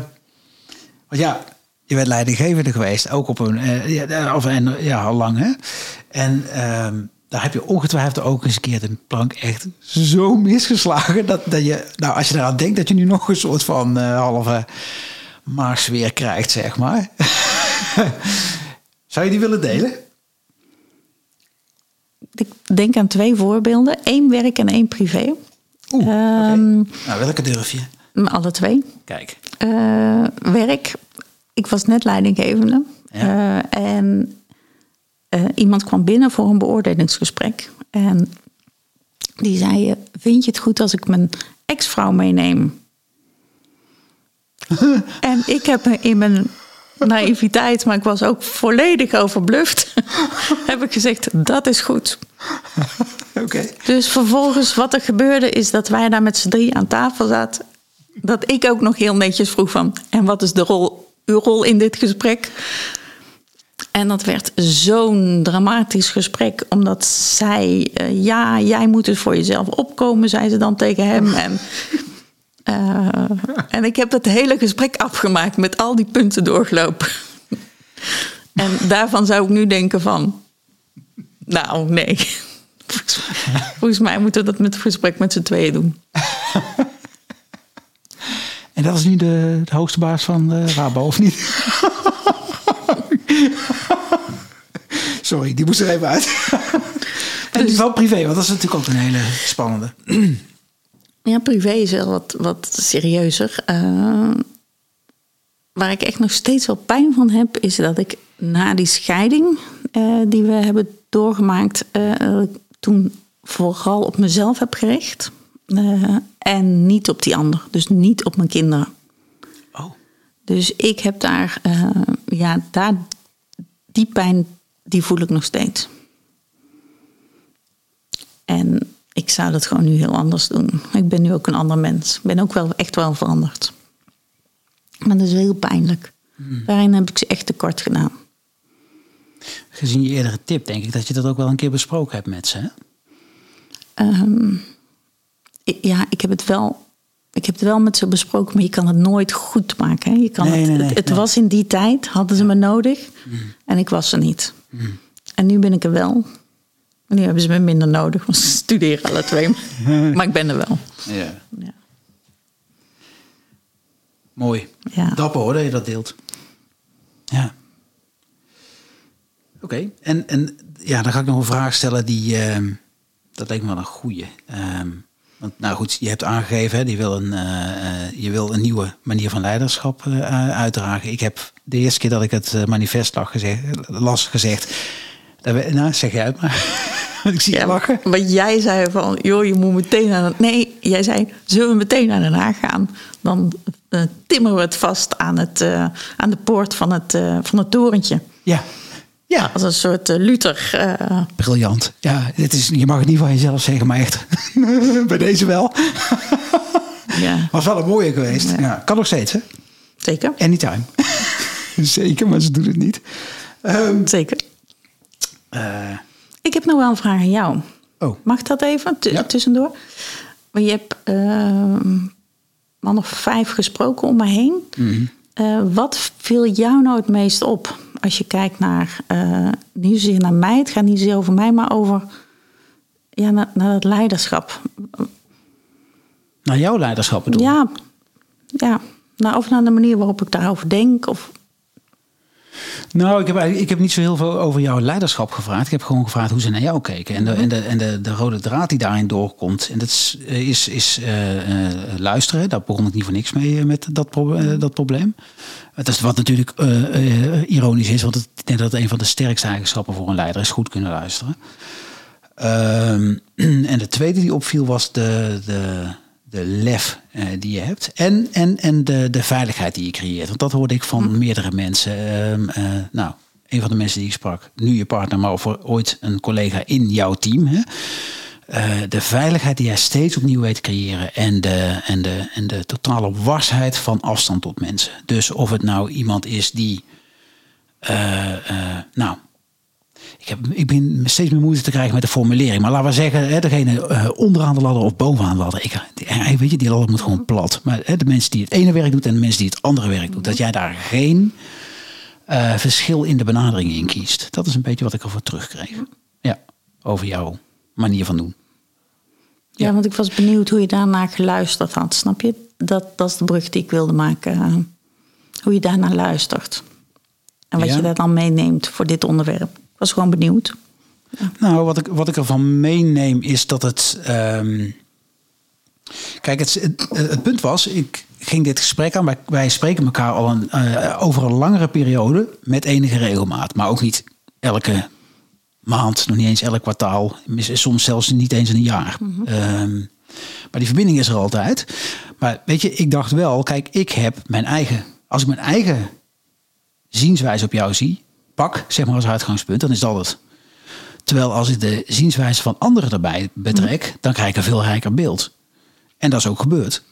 want ja, je bent leidinggevende geweest. Ook op een... eh, ja, en, ja, al lang hè. En ehm, daar heb je ongetwijfeld ook eens een keer de plank echt zo misgeslagen. Dat, dat je, nou, als je eraan denkt dat je nu nog een soort van eh, halve maagsfeer krijgt, zeg maar. (laughs) Zou je die willen delen? Ik denk aan twee voorbeelden. één werk en één privé. Oeh. Ehm, Nou, welke durf je? Alle twee. Kijk. Eh, werk. Ik was net leidinggevende. Ja. Eh, en eh, iemand kwam binnen voor een beoordelingsgesprek. En die zei: Vind je het goed als ik mijn ex-vrouw meeneem? (laughs) en ik heb in mijn naïviteit, maar ik was ook volledig overbluft, (laughs) heb ik gezegd: Dat is goed. (laughs) Oké. Dus vervolgens, wat er gebeurde, is dat wij daar met z'n drie aan tafel zaten. Dat ik ook nog heel netjes vroeg van, en wat is de rol, uw rol in dit gesprek? En dat werd zo'n dramatisch gesprek, omdat zij, eh, ja, jij moet dus voor jezelf opkomen, zei ze dan tegen hem. En, eh, en ik heb dat hele gesprek afgemaakt met al die punten doorgelopen. en daarvan zou ik nu denken van, nou, nee. Volgens mij, moeten we dat met het gesprek met z'n tweeën doen. En dat is nu de, de hoogste baas van de Rabo, of niet? Sorry, die moest er even uit. en die van privé, want dat is natuurlijk ook een hele spannende. Ja, privé is wel wat, wat serieuzer. Eh, waar ik echt nog steeds wel pijn van heb, is dat ik na die scheiding eh, die we hebben doorgemaakt, eh, toen vooral op mezelf heb gericht. En niet op die ander. Dus niet op mijn kinderen. Oh. Dus ik heb daar, ja, daar, die pijn, die voel ik nog steeds. En ik zou dat gewoon nu heel anders doen. Ik ben nu ook een ander mens. Ik ben ook wel echt wel veranderd. Maar dat is heel pijnlijk. Daarin heb ik ze echt tekort gedaan. Gezien je eerdere tip, denk ik dat je dat ook wel een keer besproken hebt met ze. Hè? Ehm, ik- ja, ik heb het wel ik heb het wel met ze besproken, maar je kan het nooit goed maken. Hè? Je kan Nee, het, nee, nee, het, was in die tijd, hadden ze me nodig. En ik was er niet. En nu ben ik er wel. Nu hebben ze me minder nodig, want ze studeren alle twee. (laughs) maar ik ben er wel. Ja. Ja. Mooi. Ja. Dapper hoor dat je dat deelt. Ja. Oké. En, en ja, dan ga ik nog een vraag stellen die... ehm, dat lijkt me wel een goeie. Ehm, want nou goed, je hebt aangegeven, hè, je, wil een, eh, eh, je wil een nieuwe manier van leiderschap eh, uitdragen. Ik heb de eerste keer dat ik het manifest lag gezegd, las gezegd... nou, zeg jij het maar. (laughs) Want (laughs) ik zie je Ja, lachen. wat jij zei van, joh, je moet meteen naar... Nee, jij zei, zullen we meteen naar Den Haag gaan? Dan eh, timmeren we het vast aan, het, eh, aan de poort van het, eh, van het torentje. Ja. Ja, Als een soort Luther. briljant. Ja, dit is, je mag het niet van jezelf zeggen, maar echt. (laughs) Bij deze wel. (laughs) ja, Was wel een mooie geweest. Ja. Ja. kan nog steeds, hè? zeker. Anytime. Zeker, maar ze doen het niet. Ehm, Zeker. eh, Ik heb nog wel een vraag aan jou. oh, Mag dat even Ja. tussendoor? Want je hebt ehm man of vijf gesproken om me heen. Mhm. Eh, wat viel jou nou het meest op? Als je kijkt naar, eh niet zozeer naar mij, het gaat niet zozeer over mij, maar over ja, naar, naar het leiderschap. naar jouw leiderschap bedoel je? Ja, ja. Nou, of naar de manier waarop ik daarover denk. Of, Nou, ik heb, ik heb niet zo heel veel over jouw leiderschap gevraagd. Ik heb gewoon gevraagd hoe ze naar jou keken. En de, en de, de, de rode draad die daarin doorkomt. En dat is, eh, is, is eh, eh, luisteren. Daar begon ik niet voor niks mee met dat, dat probleem. Is wat natuurlijk ironisch is. Want ik denk dat het een van de sterkste eigenschappen voor een leider is. Goed kunnen luisteren. Ehm, (clears throat) en de tweede die opviel was de, de, de lef eh, die je hebt. En, en, en de, de veiligheid die je creëert. Want dat hoorde ik van meerdere mensen. Ehm, eh, nou, een van de mensen die ik sprak, nu je partner, maar voor ooit een collega in jouw team. Hè? Eh, de veiligheid die jij steeds opnieuw weet te creëren. En de, en, de, en de totale warsheid van afstand tot mensen. Dus of het nou iemand is die. nou, ik, heb, ik ben steeds meer moeite te krijgen met de formulering. Maar laten we zeggen, hè, degene eh, onderaan de ladder of bovenaan de ladder. Ik, eh, weet je, die ladder moet gewoon plat. Maar hè, de mensen die het ene werk doen en de mensen die het andere werk doen. Dat jij daar geen eh, verschil in de benadering in kiest. Dat is een beetje wat ik ervoor terugkreeg. Ja, over jouw manier van doen. ja. Ja. want ik was benieuwd hoe je daarna geluisterd had. Snap je? Dat, dat is de brug die ik wilde maken. Hoe je daarnaar luistert. En wat Ja. je daar dan meeneemt voor dit onderwerp. Ik was gewoon benieuwd. Nou, wat ik, wat ik ervan meeneem is dat het. ehm, kijk, het, het, het punt was, ik ging dit gesprek aan. Wij, wij spreken elkaar al een, eh, over een langere periode met enige regelmaat. Maar ook niet elke maand, nog niet eens elk kwartaal. Soms zelfs niet eens in een jaar. Ehm, maar die verbinding is er altijd. Maar weet je, ik dacht wel, kijk, ik heb mijn eigen. Als ik mijn eigen zienswijze op jou zie, pak, zeg maar als uitgangspunt, dan is dat het. Terwijl als ik de zienswijze van anderen erbij betrek, dan krijg ik een veel rijker beeld. En dat is ook gebeurd.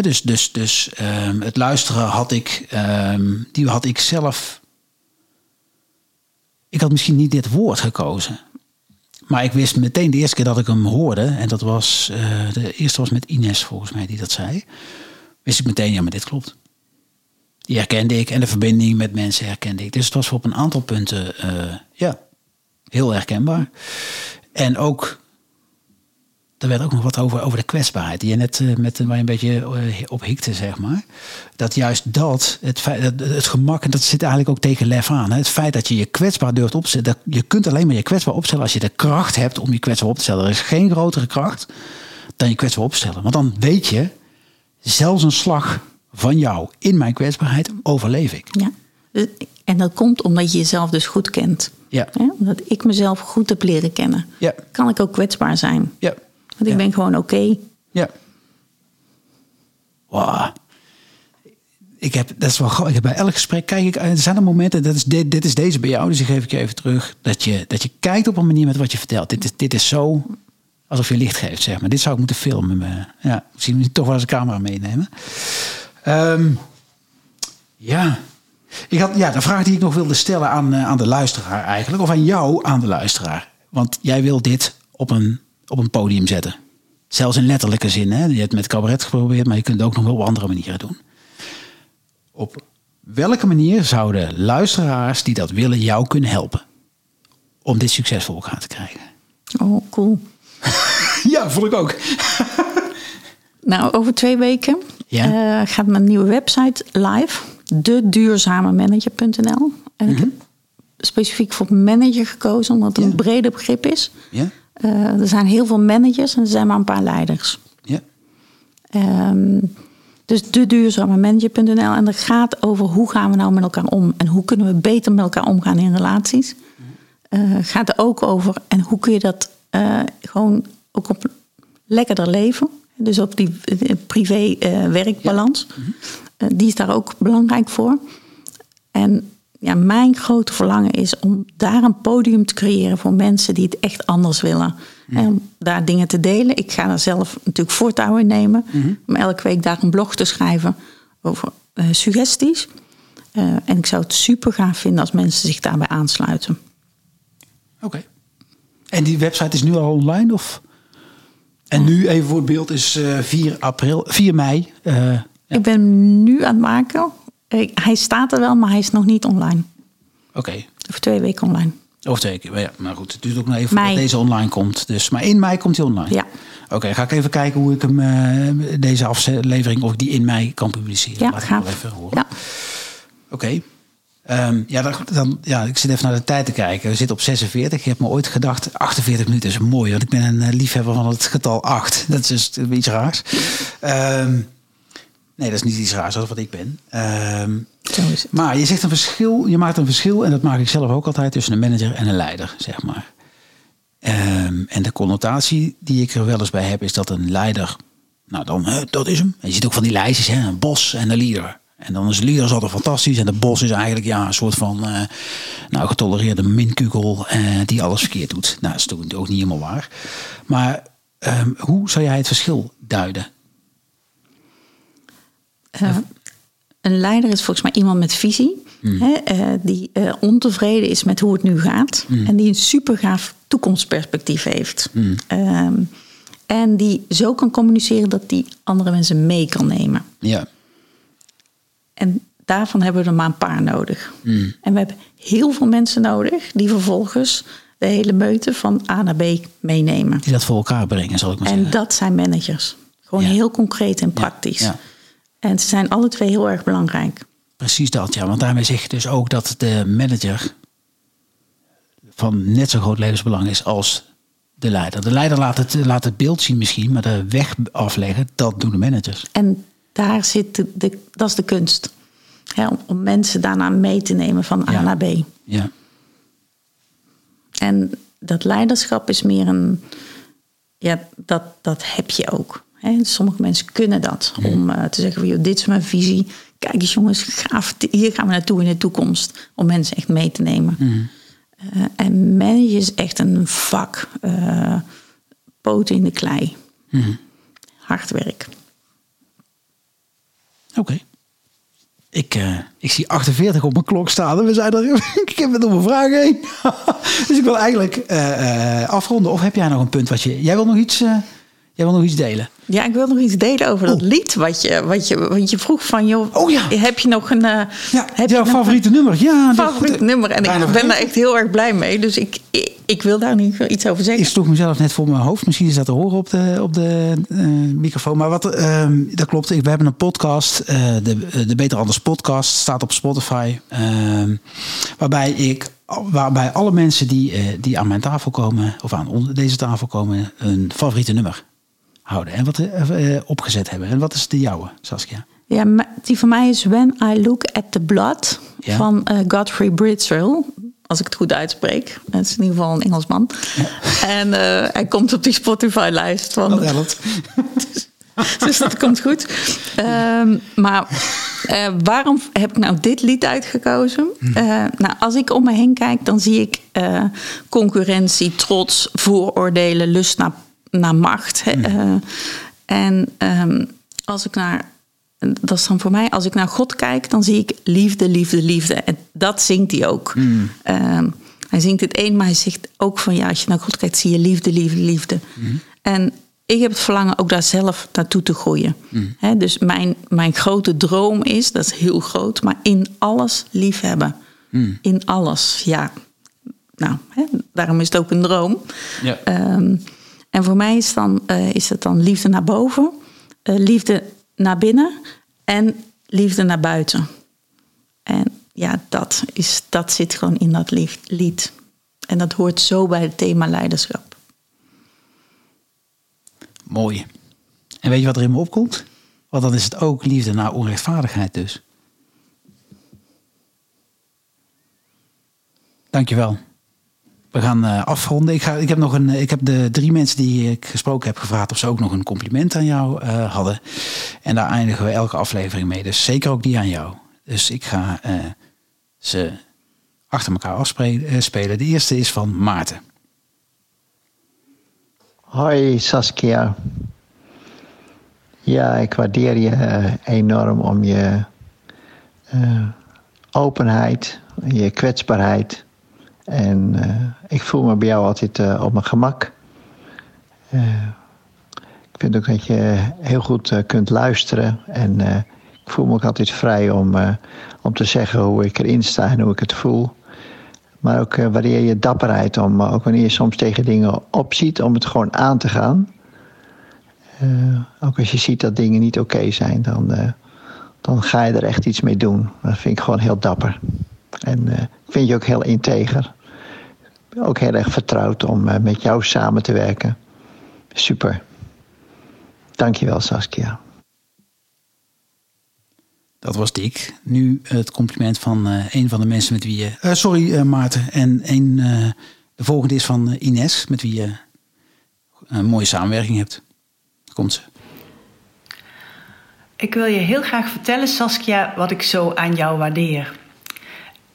Dus dus, dus ehm, het luisteren had ik, ehm, die had ik zelf. Ik had misschien niet dit woord gekozen. Maar ik wist meteen de eerste keer dat ik hem hoorde, en dat was eh, de eerste was met Ines volgens mij die dat zei, wist ik meteen, ja, maar dit klopt. Die herkende ik en de verbinding met mensen herkende ik. Dus het was op een aantal punten, eh, ja, heel herkenbaar. En ook, er werd ook nog wat over, over de kwetsbaarheid. Die je net eh, met waar je een beetje eh, op hikte, zeg maar. Dat juist dat, het, het gemak, en dat zit eigenlijk ook tegen lef aan. Hè? Het feit dat je je kwetsbaar durft opzetten. Dat, je kunt alleen maar je kwetsbaar opstellen als je de kracht hebt om je kwetsbaar op te stellen. Er is geen grotere kracht dan je kwetsbaar opstellen. Want dan weet je, zelfs een slag van jou in mijn kwetsbaarheid overleef ik. Ja. En dat komt omdat je jezelf dus goed kent. Ja. Hè? Omdat ik mezelf goed heb leren kennen. Ja. Kan ik ook kwetsbaar zijn. Ja. Want ik Ja. ben gewoon oké. Ja. Wow. Ik heb, dat is wel grappig. Bij elk gesprek kijk ik. Er zijn er momenten, dat is dit, dit is deze bij jou, dus die geef ik je even terug. Dat je, dat je kijkt op een manier met wat je vertelt. Dit is, dit is zo alsof je licht geeft, zeg maar. Dit zou ik moeten filmen. Maar, Ja, misschien toch wel eens een camera meenemen. Ehm, ja. Ik had, ja, de vraag die ik nog wilde stellen aan, eh, aan de luisteraar eigenlijk, of aan jou aan de luisteraar. Want jij wil dit op een, op een podium zetten. Zelfs in letterlijke zin. Hè? Je hebt met cabaret geprobeerd, maar je kunt het ook nog wel op andere manieren doen. Op welke manier zouden luisteraars die dat willen jou kunnen helpen? Om dit succes voor elkaar te krijgen. Oh, cool. (laughs) Ja, vond ik ook. Nou, over twee weken Ja. eh, gaat mijn nieuwe website live. Deduurzamemanager.nl. En ik heb specifiek voor manager gekozen, omdat het Ja. een breder begrip is. Ja? Eh, er zijn heel veel managers en er zijn maar een paar leiders. Ja. Ehm, dus de duurzame manager.nl. En dat gaat over hoe gaan we nou met elkaar om. En hoe kunnen we beter met elkaar omgaan in relaties. Eh gaat er ook over en hoe kun je dat gewoon ook op lekkerder leven. Dus op die eh, privé-werkbalans. die is daar ook belangrijk voor. En ja, mijn grote verlangen is om daar een podium te creëren voor mensen die het echt anders willen. En om daar dingen te delen. Ik ga er zelf natuurlijk voortouw in nemen. Om elke week daar een blog te schrijven over eh, suggesties. Eh, en ik zou het super gaaf vinden als mensen zich daarbij aansluiten. Oké. En die website is nu al online? Of? En nu, even voor het beeld, is eh 4, april, 4 mei. eh, Ik ben hem nu aan het maken. Hij staat er wel, maar hij is nog niet online. Oké. Over twee weken online. Of twee keer. Maar Ja, maar goed, het duurt ook nog even voordat deze online komt. Dus, maar in mei komt hij online? Ja. Oké, ga ik even kijken hoe ik hem, eh, deze aflevering, of ik die in mei kan publiceren. Ja, Laat ik wel even horen. Ja. Oké. Ehm, ja, dan, dan, ja, ik zit even naar de tijd te kijken. We zitten op 46. Ik heb me ooit gedacht, 48 minuten is mooi. Want ik ben een eh, liefhebber van het getal 8. (laughs) Dat is dus iets raars. Ehm, nee, dat is niet iets raars, is wat ik ben. Ehm, Zo is het. maar je zegt een verschil, je maakt een verschil, en dat maak ik zelf ook altijd, tussen een manager en een leider, zeg maar. En de connotatie die ik er wel eens bij heb, is dat een leider, nou dan, dat is hem. En je ziet ook van die lijstjes, hè, een bos en een leader. En dan is is altijd fantastisch en de bos is eigenlijk ja, een soort van eh, nou, getolereerde minkugel eh, die alles verkeerd doet. Nou, dat is natuurlijk ook niet helemaal waar. Maar ehm, hoe zou jij het verschil duiden? Eh, een leider is volgens mij iemand met visie. Hè, eh, die ontevreden is met hoe het nu gaat. En die een super gaaf toekomstperspectief heeft. Ehm, en die zo kan communiceren dat die andere mensen mee kan nemen. Ja, En daarvan hebben we er maar een paar nodig. En we hebben heel veel mensen nodig die vervolgens de hele meute van A naar B meenemen. die dat voor elkaar brengen, zal ik maar En zeggen. dat zijn managers. Gewoon Ja. heel concreet en praktisch. ja. En ze zijn alle twee heel erg belangrijk. Precies dat, ja. Want daarmee zeg je dus ook dat de manager van net zo groot levensbelang is als de leider. De leider laat het, laat het beeld zien misschien, maar de weg afleggen, dat doen de managers. En daar zit de, de- dat is de kunst. Hè, om, om mensen daarna mee te nemen van A Ja. naar B. Ja, En dat leiderschap is meer een. Ja, dat, dat heb je ook. Hè. Sommige mensen kunnen dat. Om eh, te zeggen: van, joh, dit is mijn visie. Kijk eens, jongens, gaaf. Hier gaan we naartoe in de toekomst. Om mensen echt mee te nemen. Eh, en managen is echt een vak. eh poten in de klei. Hard werk. Oké. Ik, eh, ik zie 48 op mijn klok staan en we zijn er. (laughs) ik heb het door mijn vragen heen. (laughs) dus ik wil eigenlijk eh, eh, afronden. Of heb jij nog een punt wat je. Jij wil nog iets, eh, jij wil nog iets delen? Ja, ik wil nog iets delen over dat Oh. lied wat je, wat, je, wat je vroeg van, joh, Oh ja. heb je nog een, eh, Ja, heb je jouw favoriete nummer. Ja, een dat- favoriet goed, nummer? En ik ben daar echt heel erg blij mee. Dus ik, ik, ik wil daar niet iets over zeggen. Ik sloeg mezelf net voor mijn hoofd. Misschien is dat te horen op de, op de eh, microfoon. Maar wat, ehm, dat klopt. We hebben een podcast. eh, de, de Beter Anders podcast. Staat op Spotify. ehm, waarbij ik... Waarbij alle mensen die, eh, die aan mijn tafel komen, of aan deze tafel komen, een favoriete nummer houden. En wat eh, eh, opgezet hebben. En wat is de jouwe, Saskia? Ja, maar die van mij is When I Look at the Blood Ja. van eh, Godfrey Britzell. Als ik het goed uitspreek. Het is in ieder geval een Engelsman. En eh, hij komt op die Spotify-lijst van Dat helpt. (laughs) dus dat komt goed. Ehm, maar eh, waarom heb ik nou dit lied uitgekozen? Eh, nou, als ik om me heen kijk, dan zie ik concurrentie, trots, vooroordelen, lust naar, naar macht. Hè. Eh, en ehm, als ik naar. Dat is dan voor mij, als ik naar God kijk, dan zie ik liefde, liefde, liefde. En dat zingt hij ook. Ehm, hij zingt het één, maar hij zegt ook van ja, als je naar God kijkt, zie je liefde, liefde, liefde. En ik heb het verlangen ook daar zelf naartoe te groeien. Hè, dus mijn, mijn grote droom is, dat is heel groot, maar in alles liefhebben. In alles, ja. Nou, hè, daarom is het ook een droom. Ja. Ehm, en voor mij is, dan, eh, is het dan liefde naar boven, eh, liefde naar binnen en liefde naar buiten. En ja, dat, is, dat zit gewoon in dat lied. En dat hoort zo bij het thema leiderschap. Mooi. En weet je wat er in me opkomt? Want dan is het ook liefde naar onrechtvaardigheid dus. Dankjewel. We gaan eh, afronden. Ik, ga, ik, heb nog een, ik heb de drie mensen die ik gesproken heb gevraagd of ze ook nog een compliment aan jou eh, hadden. En daar eindigen we elke aflevering mee. Dus zeker ook die aan jou. Dus ik ga eh, ze achter elkaar afspelen. De eerste is van Maarten. Hoi Saskia. Ja, ik waardeer je enorm om je openheid, je kwetsbaarheid. En eh, ik voel me bij jou altijd eh, op mijn gemak. Eh, ik vind ook dat je heel goed kunt luisteren. En ik voel me ook altijd vrij om, om te zeggen hoe ik erin sta en hoe ik het voel. Maar ook eh, waardeer je dapperheid om, ook wanneer je soms tegen dingen opziet, om het gewoon aan te gaan. Ook als je ziet dat dingen niet oké zijn, dan, dan ga je er echt iets mee doen. Dat vind ik gewoon heel dapper. En vind je ook heel integer. Ook heel erg vertrouwd om eh, met jou samen te werken. Super. Dankjewel Saskia. Dat was Dick. Nu het compliment van eh, een van de mensen met wie je... eh, sorry eh, Maarten. En een, eh, de volgende is van eh, Ines, met wie je een mooie samenwerking hebt. Komt ze. Ik wil je heel graag vertellen, Saskia, wat ik zo aan jou waardeer.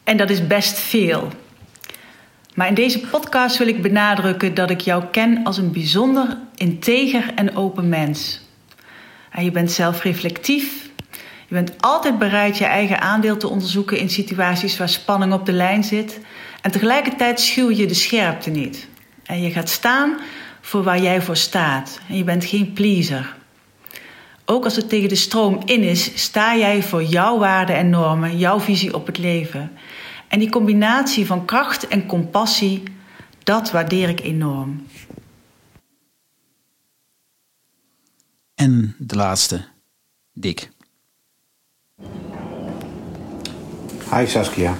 En dat is best veel. Maar in deze podcast wil ik benadrukken dat ik jou ken als een bijzonder integer en open mens. En je bent zelfreflectief. Je bent altijd bereid je eigen aandeel te onderzoeken in situaties waar spanning op de lijn zit. En tegelijkertijd schuw je de scherpte niet. En je gaat staan voor waar jij voor staat. En je bent geen pleaser. Ook als het tegen de stroom in is, sta jij voor jouw waarden en normen, jouw visie op het leven. En die combinatie van kracht en compassie, dat waardeer ik enorm. En de laatste, Dick. Hi Saskia.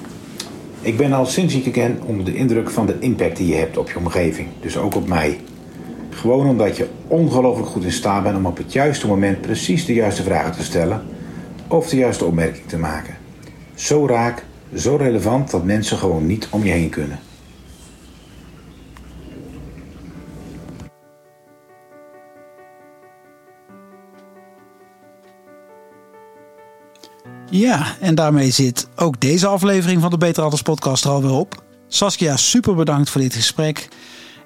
Ik ben al sinds ik je ken onder de indruk van de impact die je hebt op je omgeving. Dus ook op mij. Gewoon omdat je ongelooflijk goed in staat bent om op het juiste moment precies de juiste vragen te stellen of de juiste opmerking te maken. Zo raak, zo relevant dat mensen gewoon niet om je heen kunnen. Ja, en daarmee zit ook deze aflevering van de Beter Anders podcast er alweer op. Saskia, super bedankt voor dit gesprek.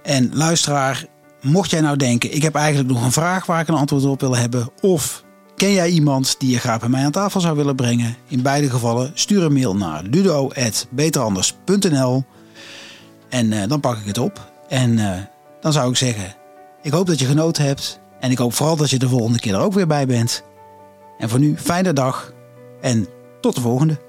En luisteraar, mocht jij nou denken, ik heb eigenlijk nog een vraag waar ik een antwoord op wil hebben. Of ken jij iemand die je graag bij mij aan tafel zou willen brengen? In beide gevallen stuur een mail naar ludo.beteranders.nl En eh, dan pak ik het op. En eh, dan zou ik zeggen, ik hoop dat je genoten hebt. En ik hoop vooral dat je de volgende keer er ook weer bij bent. En voor nu, fijne dag en tot de volgende.